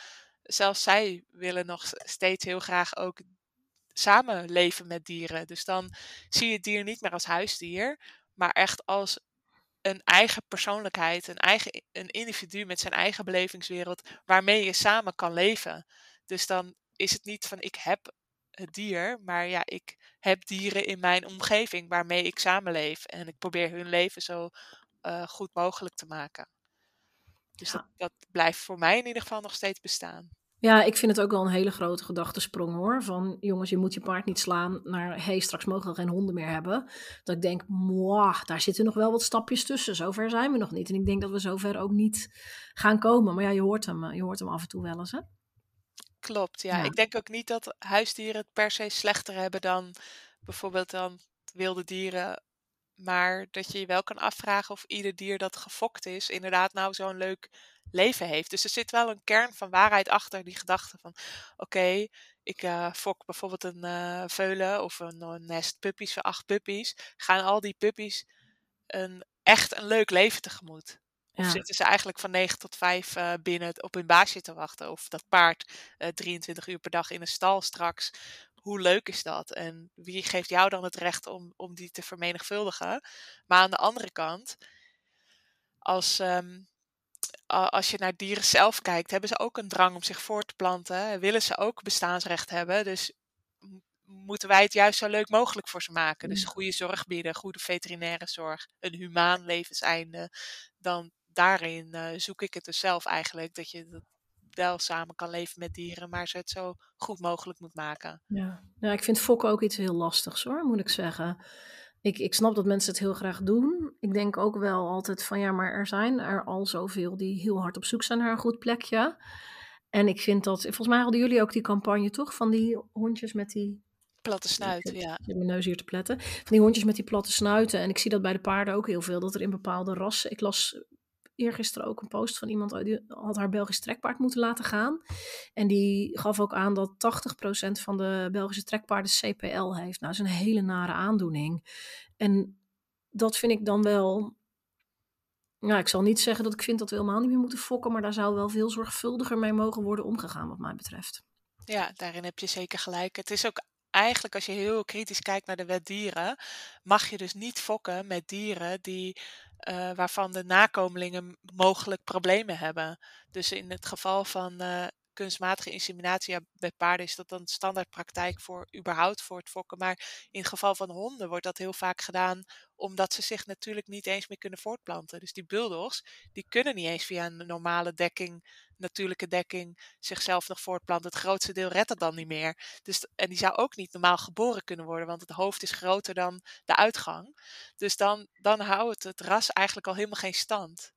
Zelfs zij willen nog steeds heel graag ook samenleven met dieren. Dus dan zie je het dier niet meer als huisdier, maar echt als een eigen persoonlijkheid, een eigen een individu met zijn eigen belevingswereld, waarmee je samen kan leven. Dus dan is het niet van ik heb het dier, maar ja, ik heb dieren in mijn omgeving waarmee ik samenleef. En ik probeer hun leven zo uh, goed mogelijk te maken. Dus ja. dat, dat blijft voor mij in ieder geval nog steeds bestaan. Ja, ik vind het ook wel een hele grote gedachtesprong hoor. Van jongens, je moet je paard niet slaan naar hé, hey, straks mogen we geen honden meer hebben. Dat ik denk, mwah, daar zitten nog wel wat stapjes tussen. Zover zijn we nog niet. En ik denk dat we zover ook niet gaan komen. Maar ja, je hoort hem, je hoort hem af en toe wel eens hè. Klopt, ja. ja. Ik denk ook niet dat huisdieren het per se slechter hebben dan bijvoorbeeld dan wilde dieren. Maar dat je je wel kan afvragen of ieder dier dat gefokt is, inderdaad nou zo'n leuk leven heeft. Dus er zit wel een kern van waarheid achter die gedachte van oké, okay, ik uh, fok bijvoorbeeld een uh, veulen of een, een, nest puppies van acht puppies, gaan al die puppies een, echt een leuk leven tegemoet. Of ja. zitten ze eigenlijk van 9 tot 5 uh, binnen op hun baasje te wachten? Of dat paard 23 uur per dag in een stal straks. Hoe leuk is dat? En wie geeft jou dan het recht om, om die te vermenigvuldigen? Maar aan de andere kant, als, um, als je naar dieren zelf kijkt, hebben ze ook een drang om zich voor te planten. Willen ze ook bestaansrecht hebben. Dus moeten wij het juist zo leuk mogelijk voor ze maken. Dus goede zorg bieden, goede veterinaire zorg, een humaan levenseinde. Dan daarin uh, zoek ik het dus zelf eigenlijk. Dat je wel samen kan leven met dieren, maar ze het zo goed mogelijk moet maken. Ja, ja ik vind fokken ook iets heel lastigs hoor, moet ik zeggen. Ik, ik snap dat mensen het heel graag doen. Ik denk ook wel altijd van ja, maar er zijn er al zoveel die heel hard op zoek zijn naar een goed plekje. En ik vind dat, volgens mij hadden jullie ook die campagne toch, van die hondjes met die Platte snuiten, ja. Ik heb mijn neus hier te pletten. Van die hondjes met die platte snuiten. En ik zie dat bij de paarden ook heel veel. Dat er in bepaalde rassen. Ik las eergisteren ook een post van iemand die had haar Belgisch trekpaard moeten laten gaan. En die gaf ook aan dat 80% van de Belgische trekpaarden CPL heeft. Nou, dat is een hele nare aandoening. En dat vind ik dan wel. Ja, ik zal niet zeggen dat ik vind dat we helemaal niet meer moeten fokken, maar daar zou wel veel zorgvuldiger mee mogen worden omgegaan, wat mij betreft. Ja, daarin heb je zeker gelijk. Het is ook eigenlijk, als je heel kritisch kijkt naar de wet dieren, mag je dus niet fokken met dieren die, uh, waarvan de nakomelingen mogelijk problemen hebben. Dus in het geval van uh, kunstmatige inseminatie ja, bij paarden is dat dan standaardpraktijk voor überhaupt voor het fokken. Maar in het geval van honden wordt dat heel vaak gedaan omdat ze zich natuurlijk niet eens meer kunnen voortplanten. Dus die bulldogs, die kunnen niet eens via een normale dekking, natuurlijke dekking, zichzelf nog voortplanten. Het grootste deel redt het dan niet meer. Dus, en die zou ook niet normaal geboren kunnen worden, want het hoofd is groter dan de uitgang. Dus dan, dan houdt het ras eigenlijk al helemaal geen stand.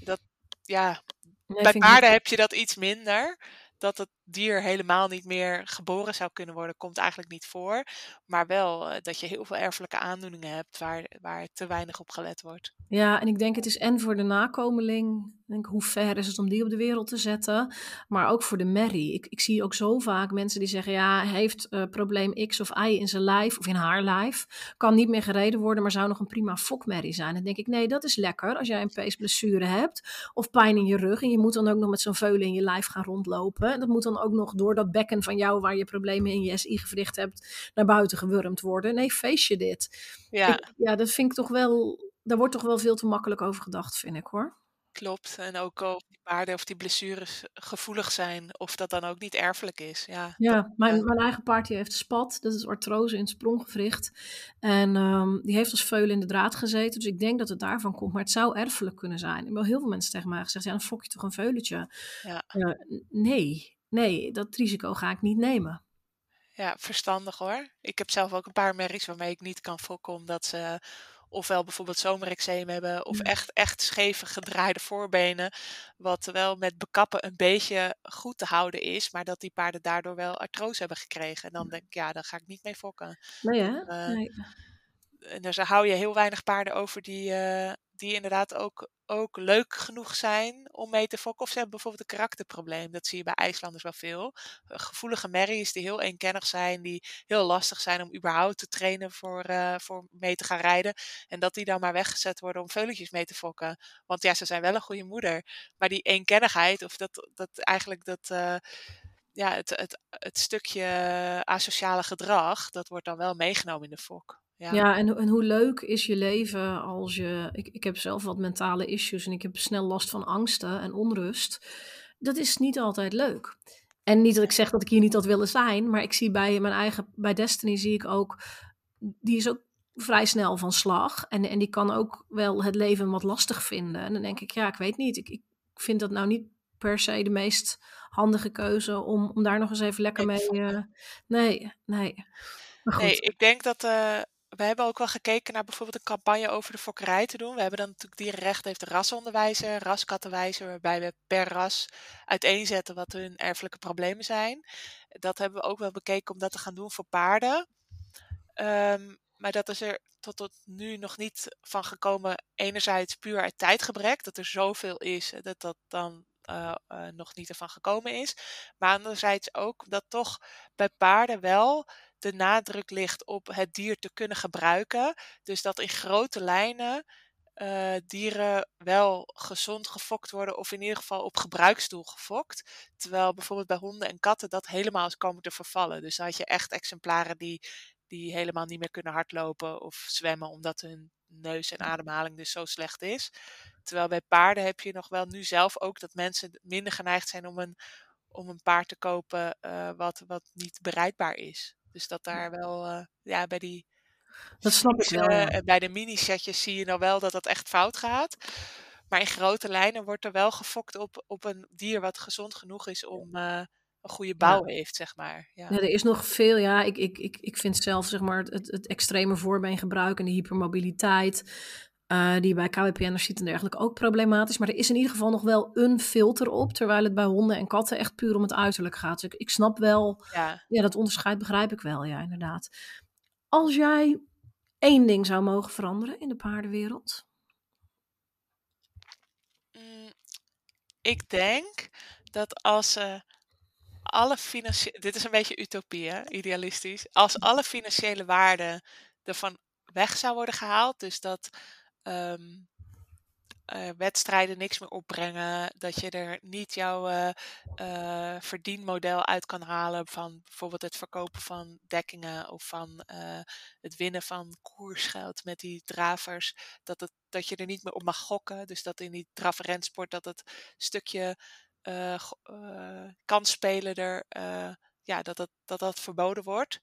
Dat, ja, bij paarden heb je dat iets minder dat het dier helemaal niet meer geboren zou kunnen worden, komt eigenlijk niet voor. Maar wel uh, dat je heel veel erfelijke aandoeningen hebt waar, waar te weinig op gelet wordt. Ja, en ik denk het is en voor de nakomeling, denk, hoe ver is het om die op de wereld te zetten, maar ook voor de merrie. Ik, ik zie ook zo vaak mensen die zeggen, ja, heeft uh, probleem X of Y in zijn lijf of in haar lijf, kan niet meer gereden worden, maar zou nog een prima fokmerrie zijn. Dan denk ik, nee, dat is lekker als jij een peesblessure hebt of pijn in je rug en je moet dan ook nog met zo'n veulen in je lijf gaan rondlopen. Dat moet dan ook nog door dat bekken van jou waar je problemen in je SI-gewricht hebt naar buiten gewurmd worden. Nee, feest je dit. Ja. ja, dat vind ik toch wel, daar wordt toch wel veel te makkelijk over gedacht, vind ik hoor. Klopt. En ook of die paarden of die blessures gevoelig zijn, of dat dan ook niet erfelijk is. Ja, ja mijn, mijn eigen paard die heeft spat, dat is artrose in het spronggewricht. En um, die heeft als veulen in de draad gezeten, dus ik denk dat het daarvan komt. Maar het zou erfelijk kunnen zijn. Ik heb wel heel veel mensen tegen mij gezegd, ja, dan fok je toch een veulentje. Ja. Uh, nee, nee, dat risico ga ik niet nemen. Ja, verstandig hoor. Ik heb zelf ook een paar merries waarmee ik niet kan fokken, omdat ze ofwel bijvoorbeeld zomerexeem hebben, of echt, echt scheve gedraaide voorbenen, wat wel met bekappen een beetje goed te houden is, maar dat die paarden daardoor wel artrose hebben gekregen. En dan denk ik, ja, daar ga ik niet mee fokken. Nee, hè? Uh, nee. Dus hou je heel weinig paarden over die, uh, die inderdaad ook, ook leuk genoeg zijn om mee te fokken. Of ze hebben bijvoorbeeld een karakterprobleem. Dat zie je bij IJslanders wel veel. Eh, gevoelige merries die heel eenkennig zijn, die heel lastig zijn om überhaupt te trainen voor, uh, voor mee te gaan rijden. En dat die dan maar weggezet worden om veuletjes mee te fokken. Want ja, ze zijn wel een goede moeder. Maar die eenkennigheid, of dat, dat eigenlijk dat. Ja, het, het, het stukje asociale gedrag, dat wordt dan wel meegenomen in de fok. Ja, ja en, en hoe leuk is je leven als je. Ik, ik heb zelf wat mentale issues en ik heb snel last van angsten en onrust. Dat is niet altijd leuk. En niet dat ik zeg dat ik hier niet had willen zijn, maar ik zie bij mijn eigen, bij Destiny zie ik ook, die is ook vrij snel van slag. En, en die kan ook wel het leven wat lastig vinden. En dan denk ik, ja, ik weet niet. Ik, ik vind dat nou niet per se de meest handige keuze om, om daar nog eens even lekker mee. Uh, nee, nee. Maar goed. Nee, ik denk dat. Uh, we hebben ook wel gekeken naar bijvoorbeeld een campagne over de fokkerij te doen. We hebben dan natuurlijk dierenrecht heeft rasonderwijzer, raskattenwijzer, waarbij we per ras uiteenzetten wat hun erfelijke problemen zijn. Dat hebben we ook wel bekeken om dat te gaan doen voor paarden. Um, maar dat is er tot, tot nu nog niet van gekomen. Enerzijds puur uit tijdgebrek, dat er zoveel is, dat dat dan nog niet ervan gekomen is. Maar anderzijds ook dat toch bij paarden wel de nadruk ligt op het dier te kunnen gebruiken. Dus dat in grote lijnen uh, dieren wel gezond gefokt worden, of in ieder geval op gebruiksdoel gefokt. Terwijl bijvoorbeeld bij honden en katten dat helemaal is komen te vervallen. Dus dan had je echt exemplaren die, die helemaal niet meer kunnen hardlopen of zwemmen, omdat hun neus en ademhaling dus zo slecht is. Terwijl bij paarden heb je nog wel nu zelf ook dat mensen minder geneigd zijn om een, om een paard te kopen uh, wat, wat niet bereidbaar is. Dus dat daar wel, uh, ja, bij die dat snap ik wel. Uh, bij de mini-setjes zie je nou wel dat dat echt fout gaat. Maar in grote lijnen wordt er wel gefokt op, op een dier wat gezond genoeg is om uh, een goede bouw ja. heeft, zeg maar. Ja. ja. er is nog veel, ja, ik, ik, ik, ik vind zelf zeg maar, het, het extreme voorbeengebruik en de hypermobiliteit, uh, die bij KWPN'ers ziet en dergelijke ook problematisch. Maar er is in ieder geval nog wel een filter op, terwijl het bij honden en katten echt puur om het uiterlijk gaat. Dus ik, ik snap wel, ja. ja, dat onderscheid begrijp ik wel, ja, inderdaad. Als jij één ding zou mogen veranderen in de paardenwereld? Mm, ik denk dat als uh, alle financiële. Dit is een beetje utopie, hè? idealistisch. Als alle financiële waarden ervan weg zou worden gehaald, dus dat um, uh, wedstrijden niks meer opbrengen. Dat je er niet jouw uh, uh, verdienmodel uit kan halen van bijvoorbeeld het verkopen van dekkingen of van het winnen van koersgeld met die dravers. Dat, het, dat je er niet meer op mag gokken. Dus dat in die draverentsport dat het stukje kansspelen er, ja, dat, dat dat verboden wordt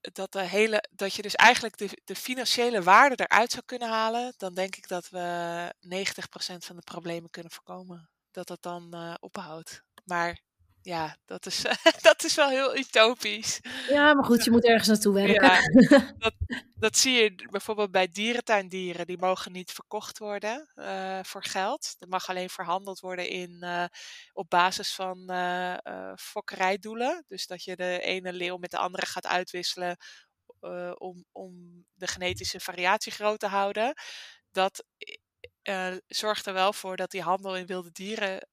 dat, de hele, dat je dus eigenlijk de, de financiële waarde eruit zou kunnen halen, dan denk ik dat we 90% van de problemen kunnen voorkomen. Dat dat dan uh, ophoudt. Maar ja, dat is, (laughs) dat is wel heel utopisch. Ja, maar goed, je moet ergens naartoe werken. Ja, dat, dat zie je bijvoorbeeld bij dierentuindieren. Die mogen niet verkocht worden uh, voor geld. Dat mag alleen verhandeld worden in, uh, op basis van uh, fokkerijdoelen. Dus dat je de ene leeuw met de andere gaat uitwisselen om, om de genetische variatie groot te houden. Dat zorgt er wel voor dat die handel in wilde dieren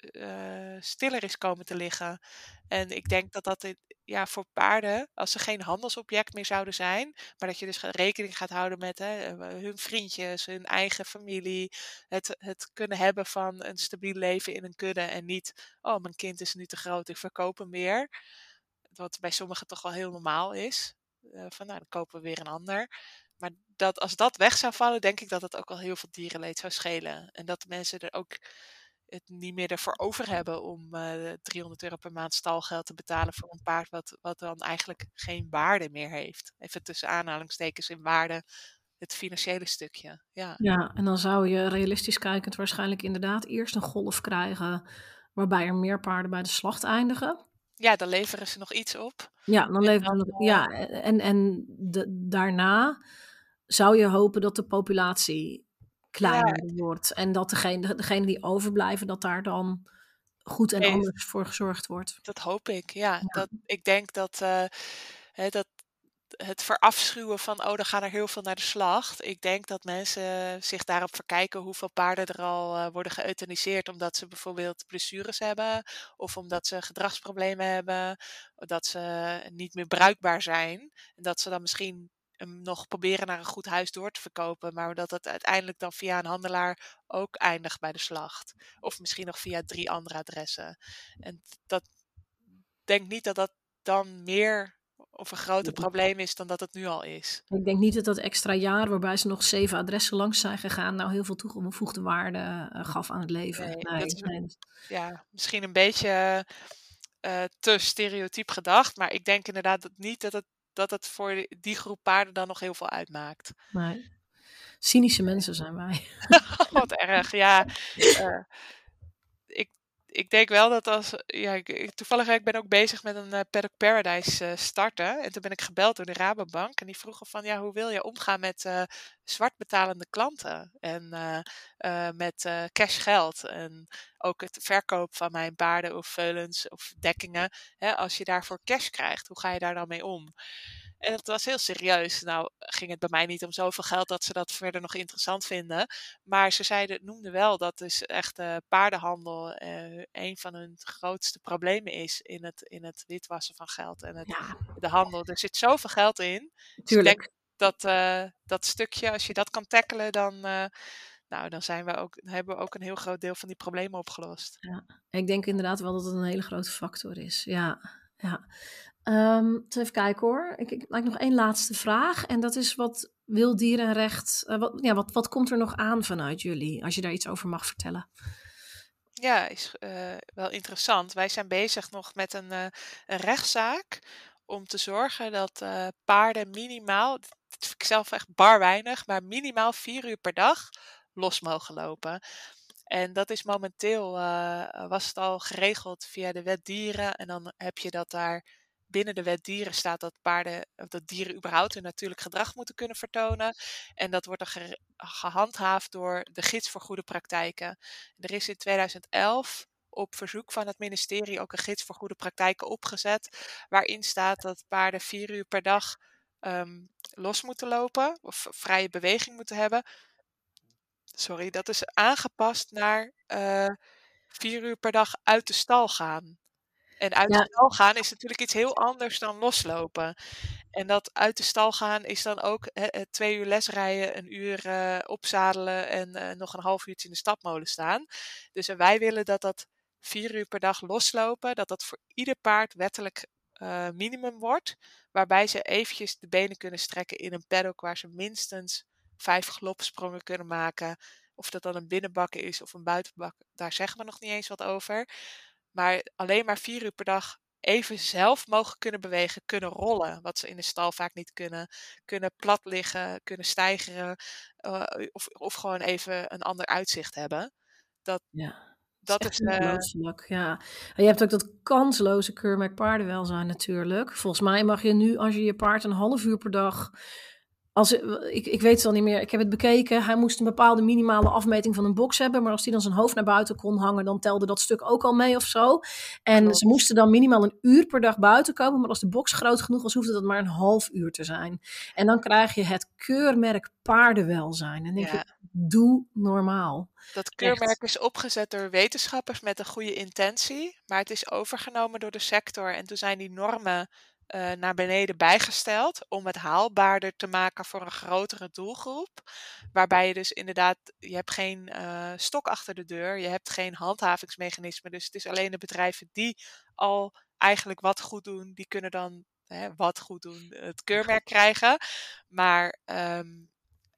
uh, stiller is komen te liggen. En ik denk dat dat ja, voor paarden, als ze geen handelsobject meer zouden zijn, maar dat je dus rekening gaat houden met hè, eh, hun vriendjes, hun eigen familie, het, het kunnen hebben van een stabiel leven in een kudde en niet, oh, mijn kind is nu te groot, ik verkoop hem weer. Wat bij sommigen toch wel heel normaal is. Van nou, dan kopen we weer een ander. Maar dat, als dat weg zou vallen, denk ik dat het ook wel heel veel dierenleed zou schelen. En dat mensen er ook het niet meer ervoor over hebben om uh, eh, 300 euro per maand stalgeld te betalen voor een paard wat, wat dan eigenlijk geen waarde meer heeft. Even tussen aanhalingstekens in waarde het financiële stukje. Ja. ja, en dan zou je realistisch kijkend waarschijnlijk inderdaad eerst een golf krijgen waarbij er meer paarden bij de slacht eindigen. Ja, dan leveren ze nog iets op. Ja, dan leveren ze. Ja, en, en de, daarna zou je hopen dat de populatie kleiner ja. wordt. En dat degene, degene die overblijven, dat daar dan goed en anders voor gezorgd wordt. Dat hoop ik, ja. ja. Dat, ik denk dat, uh, hè, dat het verafschuwen van, oh, dan gaan er heel veel naar de slacht. Ik denk dat mensen zich daarop verkijken hoeveel paarden er al uh, worden geëuthaniseerd omdat ze bijvoorbeeld blessures hebben of omdat ze gedragsproblemen hebben, of dat ze niet meer bruikbaar zijn. En dat ze dan misschien hem nog proberen naar een goed huis door te verkopen, maar dat het uiteindelijk dan via een handelaar ook eindigt bij de slacht. Of misschien nog via drie andere adressen. En dat denk niet dat dat dan meer of een groter probleem is dan dat het nu al is. Ik denk niet dat dat extra jaar waarbij ze nog zeven adressen langs zijn gegaan, nou heel veel toegevoegde waarde uh, gaf aan het leven. Nee, nee, is, nee. Ja, misschien een beetje uh, te stereotyp gedacht, maar ik denk inderdaad dat niet dat het dat het voor die groep paarden dan nog heel veel uitmaakt. Nee. Cynische mensen zijn wij. (laughs) Wat erg, ja. Uh, (laughs) ik, denk wel dat als. Ja, ik, toevallig ik ben ook bezig met een uh, Paddock Paradise uh, starten. En toen ben ik gebeld door de Rabobank. En die vroegen van ja, hoe wil je omgaan met uh, zwart betalende klanten? En met cash geld. En ook het verkoop van mijn paarden of veulens of dekkingen. Hè, als je daarvoor cash krijgt, hoe ga je daar dan mee om? En het was heel serieus. Nou ging het bij mij niet om zoveel geld dat ze dat verder nog interessant vinden. Maar ze zeiden, noemden wel dat dus echt de paardenhandel eh, een van hun grootste problemen is in het, in het witwassen van geld en het, Ja, de handel. Er zit zoveel geld in. Dus ik tuurlijk. denk dat eh, dat stukje, als je dat kan tackelen, dan, nou, dan, zijn we ook, hebben we ook een heel groot deel van die problemen opgelost. Ja, ik denk inderdaad wel dat het een hele grote factor is. Ja, ja. Ehm, even kijken hoor. Ik, ik maak nog één laatste vraag. En dat is wat wil dierenrecht... eh, wat, ja, wat, wat komt er nog aan vanuit jullie? Als je daar iets over mag vertellen. Ja, is eh, wel interessant. Wij zijn bezig nog met een, een rechtszaak om te zorgen dat paarden minimaal, ik zelf echt bar weinig, maar minimaal vier uur per dag los mogen lopen. En dat is momenteel, was het al geregeld via de wet dieren. En dan heb je dat daar binnen de wet dieren staat dat paarden, dat dieren überhaupt hun natuurlijk gedrag moeten kunnen vertonen. En dat wordt dan ge- gehandhaafd door de gids voor goede praktijken. Er is in 2011 op verzoek van het ministerie ook een gids voor goede praktijken opgezet, waarin staat dat paarden vier uur per dag ehm, los moeten lopen of vrije beweging moeten hebben. Sorry, dat is aangepast naar eh, vier uur per dag uit de stal gaan. En uit de stal gaan is natuurlijk iets heel anders dan loslopen. En dat uit de stal gaan is dan ook eh, twee uur lesrijden, een uur eh, opzadelen en eh, nog een half uurtje in de stapmolen staan. Dus eh, wij willen dat dat vier uur per dag loslopen, dat dat voor ieder paard wettelijk minimum wordt. Waarbij ze eventjes de benen kunnen strekken in een paddock waar ze minstens vijf galopsprongen kunnen maken. Of dat dan een binnenbak is of een buitenbak, daar zeggen we nog niet eens wat over. Maar alleen maar vier uur per dag even zelf mogen kunnen bewegen, kunnen rollen. Wat ze in de stal vaak niet kunnen. Kunnen plat liggen, kunnen stijgeren. eh, of, of gewoon even een ander uitzicht hebben. Dat, Ja. dat echt is. eh, ongelooflijk, ja. En je hebt ook dat kansloze keurmerk paardenwelzijn natuurlijk. Volgens mij mag je nu, als je je paard een half uur per dag... Als, ik, ik weet het al niet meer, ik heb het bekeken. Hij moest een bepaalde minimale afmeting van een box hebben. Maar als hij dan zijn hoofd naar buiten kon hangen, dan telde dat stuk ook al mee of zo. En ze moesten dan minimaal een uur per dag buiten komen. Maar als de box groot genoeg was, hoefde dat maar een half uur te zijn. En dan krijg je het keurmerk paardenwelzijn. En denk Ja. je, doe normaal. Dat keurmerk is opgezet door wetenschappers met een goede intentie, maar het is overgenomen door de sector. En toen zijn die normen eh, naar beneden bijgesteld om het haalbaarder te maken voor een grotere doelgroep. Waarbij je dus inderdaad, je hebt geen eh, stok achter de deur, je hebt geen handhavingsmechanisme. Dus het is alleen de bedrijven die al eigenlijk wat goed doen, die kunnen dan hè, wat goed doen, het keurmerk krijgen. Maar ehm,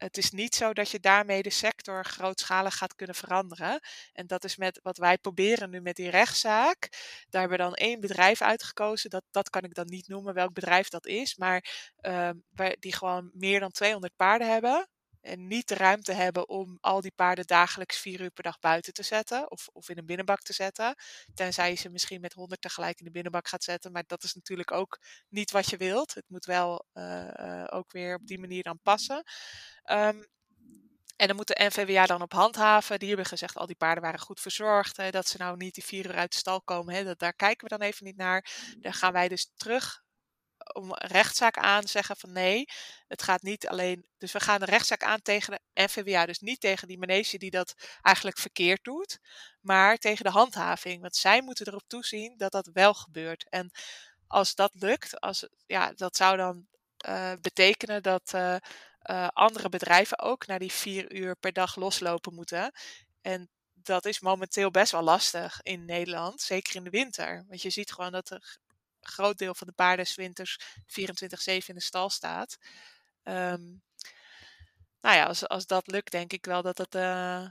het is niet zo dat je daarmee de sector grootschalig gaat kunnen veranderen. En dat is met wat wij proberen nu met die rechtszaak. Daar hebben we dan één bedrijf uitgekozen. Dat, dat kan ik dan niet noemen welk bedrijf dat is. Maar ehm, die gewoon meer dan 200 paarden hebben. En niet de ruimte hebben om al die paarden dagelijks vier uur per dag buiten te zetten. Of, of in een binnenbak te zetten. Tenzij je ze misschien met 100 tegelijk in de binnenbak gaat zetten. Maar dat is natuurlijk ook niet wat je wilt. Het moet wel eh, eh, ook weer op die manier dan passen. Ehm, en dan moet de NVWA dan op handhaven. Die hebben gezegd, al die paarden waren goed verzorgd. Hè, dat ze nou niet die vier uur uit de stal komen. Hè, dat, daar kijken we dan even niet naar. Dan gaan wij dus terug om een rechtszaak aan zeggen van nee, het gaat niet alleen. Dus we gaan een rechtszaak aan tegen de NVWA. Dus niet tegen die manege die dat eigenlijk verkeerd doet. Maar tegen de handhaving. Want zij moeten erop toezien dat dat wel gebeurt. En als dat lukt, als, ja, dat zou dan eh, betekenen dat eh, eh, andere bedrijven ook naar die vier uur per dag loslopen moeten. En dat is momenteel best wel lastig in Nederland, zeker in de winter. Want je ziet gewoon dat g- groot deel van de paarden winters 24-7 in de stal staat. Ehm, nou ja, als, als dat lukt, denk ik wel dat, het, eh,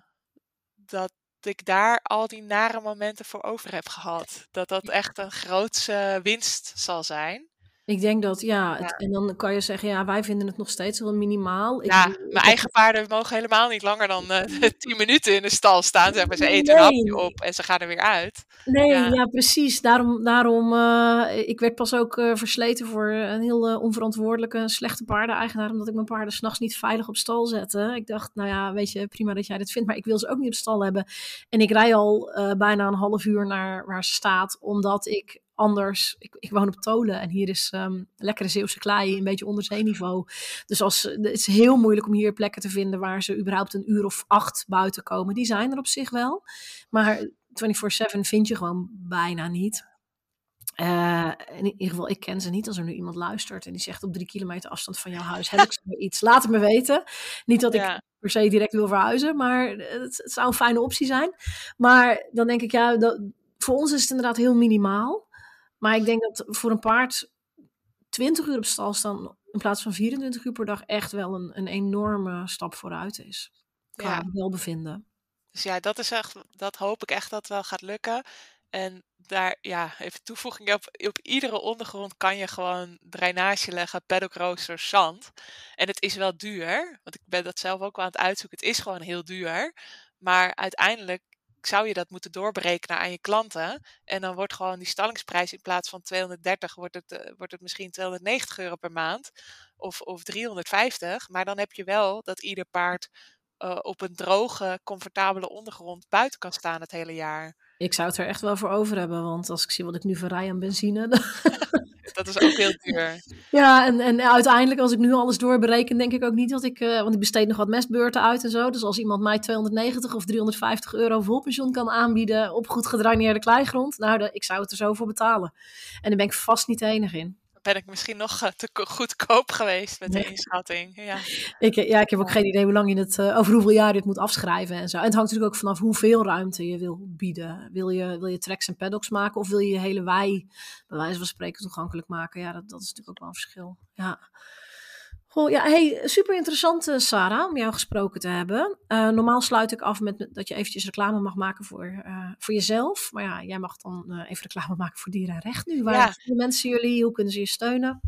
dat ik daar al die nare momenten voor over heb gehad. Dat dat echt een grootse winst zal zijn. Ik denk dat, ja, het- Ja. en dan kan je zeggen, ja, wij vinden het nog steeds wel minimaal. Ik Ja, ik mijn eigen paarden mogen helemaal niet langer dan eh 10 (laughs) minuten in de stal staan. Zeg maar, ze eten een hapje Nee. op en ze gaan er weer uit. Nee, Ja. ja, precies. Daarom, daarom eh, ik werd pas ook eh, versleten voor een heel onverantwoordelijke, slechte paardeneigenaar, omdat ik mijn paarden s'nachts niet veilig op stal zette. Ik dacht, nou ja, weet je, prima dat jij dit vindt, maar ik wil ze ook niet op stal hebben. En ik rij al bijna een half uur naar waar ze staat, omdat ik anders. Ik, ik woon op Tolen en hier is um, lekkere Zeeuwse klei, een beetje onder zeeniveau. Dus als, het is heel moeilijk om hier plekken te vinden waar ze überhaupt een uur of acht buiten komen. Die zijn er op zich wel. Maar 24-7 vind je gewoon bijna niet. Uh, in ieder geval, ik ken ze niet. Als er nu iemand luistert en die zegt op drie kilometer afstand van jouw huis heb ik (laughs) iets, laat het me weten. Niet dat ik per se direct wil verhuizen, maar het, het, zou een fijne optie zijn. Maar dan denk ik, ja, dat, voor ons is het inderdaad heel minimaal. Maar ik denk dat voor een paard 20 uur op stal staan in plaats van 24 uur per dag echt wel een, een enorme stap vooruit is. Qua ja. welbevinden. Dus ja, dat is echt, dat hoop ik echt dat wel gaat lukken. En daar, ja, even toevoeging op. Op iedere ondergrond kan je gewoon drainage leggen, paddock zand. En het is wel duur, want ik ben dat zelf ook wel aan het uitzoeken. Het is gewoon heel duur. Maar uiteindelijk zou je dat moeten doorberekenen aan je klanten. En dan wordt gewoon die stallingsprijs in plaats van 230, wordt het, uh, wordt het misschien 290 euro per maand. Of, of 350. Maar dan heb je wel dat ieder paard uh, op een droge, comfortabele ondergrond buiten kan staan het hele jaar. Ik zou het er echt wel voor over hebben, want als ik zie wat ik nu verrij aan benzine. (laughs) dat is ook heel duur. Ja, en, en uiteindelijk, als ik nu alles doorbereken, denk ik ook niet dat ik. Uh, want ik besteed nog wat mestbeurten uit en zo. Dus als iemand mij 290 of 350 euro volpensioen kan aanbieden op goed gedraineerde kleigrond, nou, ik zou het er zo voor betalen. En daar ben ik vast niet de enige in ben ik misschien nog eh, te goedkoop geweest met de inschatting. Ja. Ik, eh, ja, ik heb ook geen idee hoe lang je het, uh, over hoeveel jaar je het moet afschrijven en zo. En het hangt natuurlijk ook vanaf hoeveel ruimte je wil bieden. Wil je, wil je tracks en paddocks maken of wil je je hele wei, bij wijze van spreken, toegankelijk maken? Ja, dat, dat is natuurlijk ook wel een verschil. Ja. Goh, ja, hey, super interessant, uh, Sarah, om jou gesproken te hebben. Uh, normaal sluit ik af met dat je eventjes reclame mag maken voor, uh, voor jezelf. Maar ja, jij mag dan even reclame maken voor Dierenrecht nu. Waar ja. vinden mensen jullie? Hoe kunnen ze je steunen?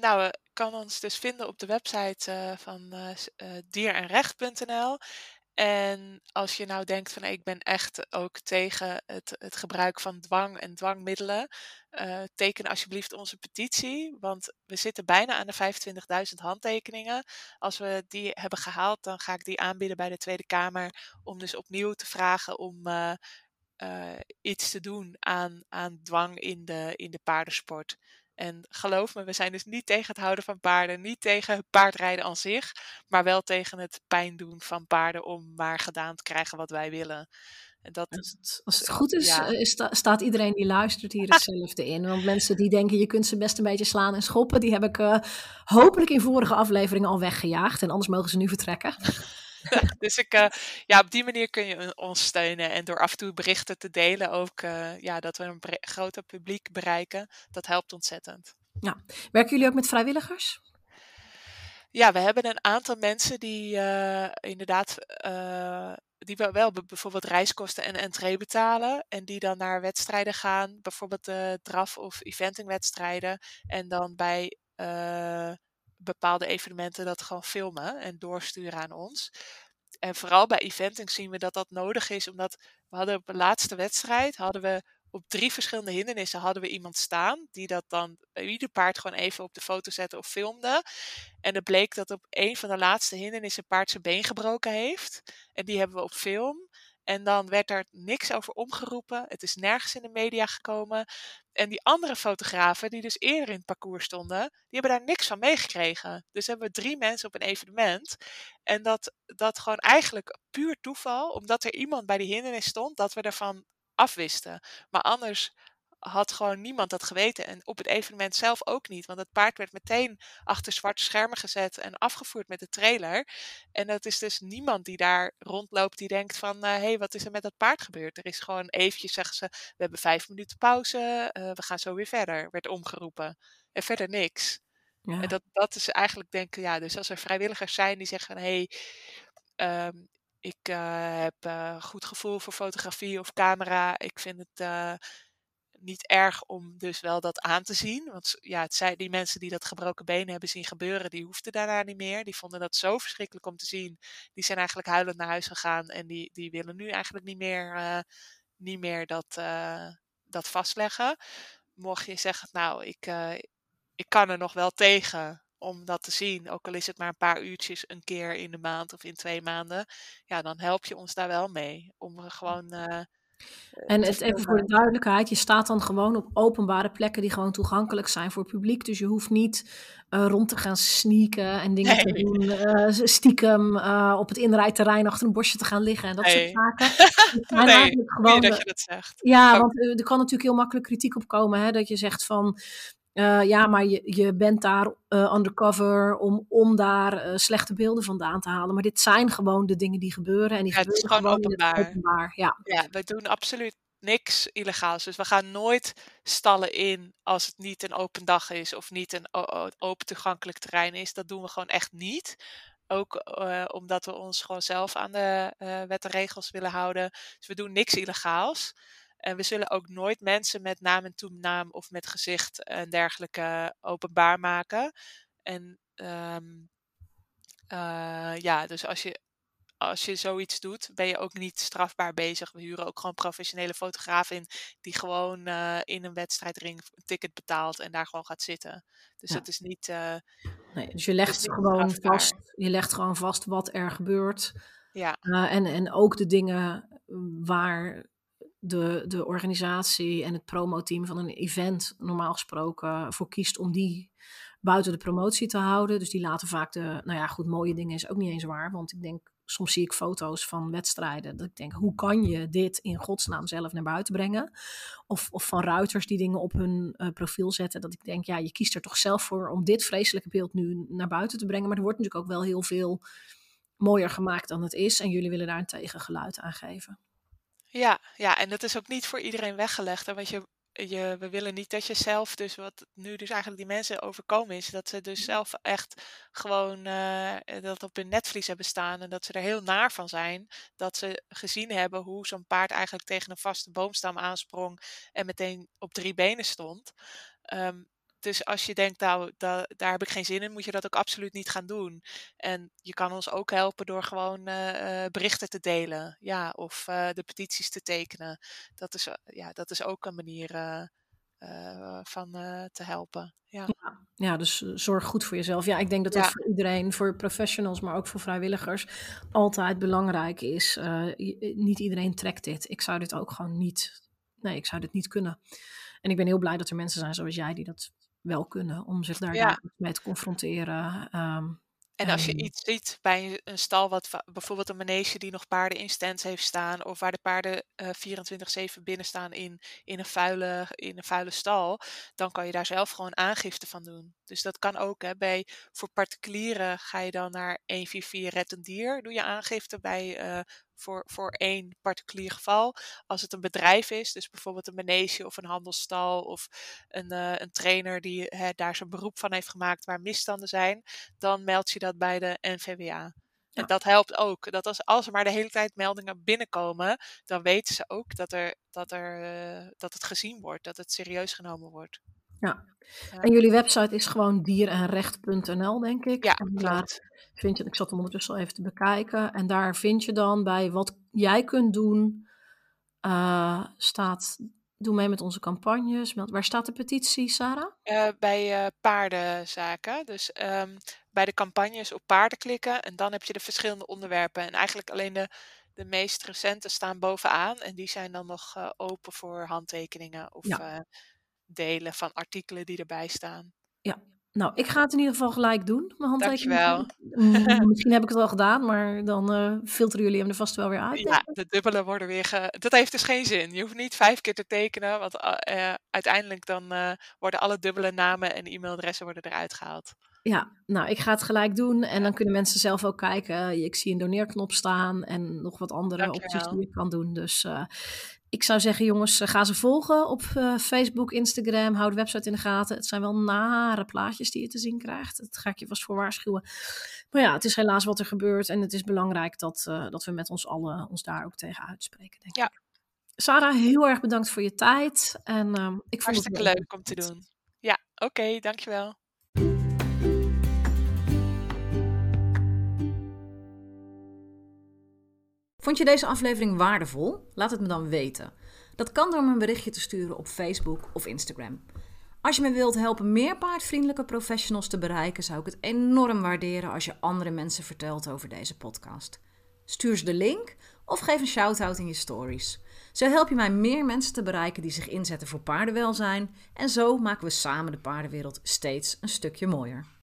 nou, kan ons dus vinden op de website van dierenrecht.nl. En als je nou denkt van ik ben echt ook tegen het, het gebruik van dwang en dwangmiddelen, uh, teken alsjeblieft onze petitie. Want we zitten bijna aan de 25.000 handtekeningen. Als we die hebben gehaald, dan ga ik die aanbieden bij de Tweede Kamer om dus opnieuw te vragen om uh, uh, iets te doen aan, aan dwang in de, in de paardensport. En geloof me, we zijn dus niet tegen het houden van paarden, niet tegen het paardrijden aan zich, maar wel tegen het pijn doen van paarden om maar gedaan te krijgen wat wij willen. En dat, als, het, als het goed is, ja. Eh, staat iedereen die luistert hier hetzelfde in. Want mensen die denken je kunt ze best een beetje slaan en schoppen, die heb ik uh, hopelijk in vorige afleveringen al weggejaagd. En anders mogen ze nu vertrekken. (laughs) dus ik, uh, ja, op die manier kun je ons steunen. En door af en toe berichten te delen ook, uh, ja, dat we een groter publiek bereiken, dat helpt ontzettend. Ja. Werken jullie ook met vrijwilligers? Ja, we hebben een aantal mensen die uh, inderdaad die wel bijvoorbeeld reiskosten en entree betalen. En die dan naar wedstrijden gaan, bijvoorbeeld de draf- of eventingwedstrijden. En dan bij uh, bepaalde evenementen dat gewoon filmen en doorsturen aan ons. En vooral bij eventing zien we dat dat nodig is, omdat we hadden op de laatste wedstrijd hadden we op drie verschillende hindernissen hadden we iemand staan die dat dan bij ieder paard gewoon even op de foto zette of filmde. En het bleek dat op een van de laatste hindernissen paard zijn been gebroken heeft. En die hebben we op film. En dan werd er niks over omgeroepen. Het is nergens in de media gekomen. En die andere fotografen, die dus eerder in het parcours stonden, die hebben daar niks van meegekregen. Dus hebben we drie mensen op een evenement. En dat, dat gewoon eigenlijk puur toeval, omdat er iemand bij die hindernis stond, dat we ervan afwisten. Maar anders had gewoon niemand dat geweten. En op het evenement zelf ook niet. Want het paard werd meteen achter zwarte schermen gezet en afgevoerd met de trailer. En dat is dus niemand die daar rondloopt die denkt van... hé, uh, hey, wat is er met dat paard gebeurd? Er is gewoon eventjes, zeggen ze, we hebben vijf minuten pauze. Uh, we gaan zo weer verder, werd omgeroepen. En verder niks. Ja. En dat, dat is eigenlijk denk ik, ja, dus als er vrijwilligers zijn die zeggen hé, hey, um, ik uh, heb goed gevoel voor fotografie of camera. Ik vind het niet erg om dus wel dat aan te zien. Want ja, het die mensen die dat gebroken been hebben zien gebeuren, die hoefden daarna niet meer. Die vonden dat zo verschrikkelijk om te zien. Die zijn eigenlijk huilend naar huis gegaan en die, die willen nu eigenlijk niet meer, niet meer dat, dat vastleggen. Mocht je zeggen, nou, ik, ik kan er nog wel tegen om dat te zien, ook al is het maar een paar uurtjes een keer in de maand of in twee maanden, ja, dan help je ons daar wel mee. Om gewoon En het, even voor de duidelijkheid, je staat dan gewoon op openbare plekken die gewoon toegankelijk zijn voor het publiek. Dus je hoeft niet uh, rond te gaan sneaken en dingen te doen, uh, stiekem uh, op het inrijterrein achter een bosje te gaan liggen en dat nee. soort zaken. (laughs) nee, gewoon dat je dat zegt. Ja, want er kan natuurlijk heel makkelijk kritiek op komen, hè, dat je zegt van... Uh, ja, maar je, je bent daar uh, undercover om, om daar uh, slechte beelden vandaan te halen. Maar dit zijn gewoon de dingen die gebeuren. En die ja, het is gewoon openbaar. openbaar. Ja. ja, we doen absoluut niks illegaals. Dus we gaan nooit stallen in als het niet een open dag is of niet een open toegankelijk terrein is. Dat doen we gewoon echt niet. Ook omdat we ons gewoon zelf aan de wet en regels willen houden. Dus we doen niks illegaals. En we zullen ook nooit mensen met naam en toenaam of met gezicht en dergelijke openbaar maken. En um, uh, ja, dus als je, als je zoiets doet, ben je ook niet strafbaar bezig. We huren ook gewoon professionele fotografen in die gewoon uh, in een wedstrijdring een ticket betaalt en daar gewoon gaat zitten. Dus ja. dat is niet. Uh, nee, dus je legt gewoon strafbaar. vast. Je legt gewoon vast wat er gebeurt. Ja. en, en ook de dingen waar de, de organisatie en het promoteam van een event normaal gesproken voor kiest om die buiten de promotie te houden. Dus die laten vaak de, nou ja, goed, mooie dingen is ook niet eens waar. Want ik denk, soms zie ik foto's van wedstrijden. Dat ik denk, hoe kan je dit in godsnaam zelf naar buiten brengen? Of, of van ruiters die dingen op hun uh, profiel zetten. Dat ik denk, ja, je kiest er toch zelf voor om dit vreselijke beeld nu naar buiten te brengen. Maar er wordt natuurlijk ook wel heel veel mooier gemaakt dan het is. En jullie willen daar een tegengeluid aan geven. Ja, ja, en dat is ook niet voor iedereen weggelegd. Hè? Want je, je, we willen niet dat je zelf, dus wat nu dus eigenlijk die mensen overkomen is, dat ze dus zelf echt gewoon uh, dat op hun netvlies hebben staan en dat ze er heel naar van zijn. Dat ze gezien hebben hoe zo'n paard eigenlijk tegen een vaste boomstam aansprong en meteen op drie benen stond. Um, dus als je denkt, nou, da, daar heb ik geen zin in, moet je dat ook absoluut niet gaan doen. En je kan ons ook helpen door gewoon uh, berichten te delen. Ja, of uh, de petities te tekenen. Dat is, ja, dat is ook een manier van te helpen. Ja. ja. Ja, dus zorg goed voor jezelf. Ja, ik denk dat dat ja. voor iedereen, voor professionals, maar ook voor vrijwilligers, altijd belangrijk is. niet iedereen trekt dit. Ik zou dit ook gewoon niet. Nee, ik zou dit niet kunnen. En ik ben heel blij dat er mensen zijn zoals jij die dat wel kunnen om zich daar ja. mee te confronteren. Um, en als je iets ziet bij een stal, wat bijvoorbeeld een manege die nog paarden in stands heeft staan, of waar de paarden uh, 24-7 binnen staan in, in, een vuile, in een vuile stal, dan kan je daar zelf gewoon aangifte van doen. Dus dat kan ook. Hè. Bij, voor particulieren ga je dan naar 144 Red een Dier, doe je aangifte bij uh, voor, voor één particulier geval. Als het een bedrijf is, dus bijvoorbeeld een manege of een handelsstal of een, uh, een trainer die hè, daar zijn beroep van heeft gemaakt waar misstanden zijn, dan meld je dat bij de NVWA. Ja. En dat helpt ook. Dat als, als er maar de hele tijd meldingen binnenkomen, dan weten ze ook dat, er, dat, er, uh, dat het gezien wordt, dat het serieus genomen wordt. Ja. En jullie website is gewoon dierenrecht.nl, denk ik. Ja, en daar vind je, ik zat hem ondertussen al even te bekijken. En daar vind je dan bij wat jij kunt doen, uh, staat Doe mee met onze campagnes. Waar staat de petitie, Sarah? Uh, bij uh, paardenzaken. Dus um, bij de campagnes op paarden klikken. En dan heb je de verschillende onderwerpen. En eigenlijk alleen de, de meest recente staan bovenaan. En die zijn dan nog uh, open voor handtekeningen of ja. Delen van artikelen die erbij staan. Ja, nou, ik ga het in ieder geval gelijk doen. Mijn handtekening. Mm, misschien heb ik het al gedaan, maar dan uh, filteren jullie hem er vast wel weer uit. Ja, de dubbele worden weer. Ge... Dat heeft dus geen zin. Je hoeft niet vijf keer te tekenen, want uh, uiteindelijk dan uh, worden alle dubbele namen en e-mailadressen worden eruit gehaald. Ja, nou, ik ga het gelijk doen en dan kunnen mensen zelf ook kijken. Ik zie een doneerknop staan en nog wat andere Dankjewel. opties die je kan doen. Dus ik zou zeggen, jongens, ga ze volgen op uh, Facebook, Instagram. Hou de website in de gaten. Het zijn wel nare plaatjes die je te zien krijgt. Dat ga ik je vast voor waarschuwen. Maar ja, het is helaas wat er gebeurt en het is belangrijk dat, uh, dat we met ons allen ons daar ook tegen uitspreken, denk ja. ik. Sarah, heel erg bedankt voor je tijd. En, ik vond Hartstikke het leuk om te doen. Ja, oké, okay, dankjewel. Vond je deze aflevering waardevol? Laat het me dan weten. Dat kan door me een berichtje te sturen op Facebook of Instagram. Als je me wilt helpen meer paardvriendelijke professionals te bereiken, zou ik het enorm waarderen als je andere mensen vertelt over deze podcast. Stuur ze de link of geef een shout-out in je stories. Zo help je mij meer mensen te bereiken die zich inzetten voor paardenwelzijn. En zo maken we samen de paardenwereld steeds een stukje mooier.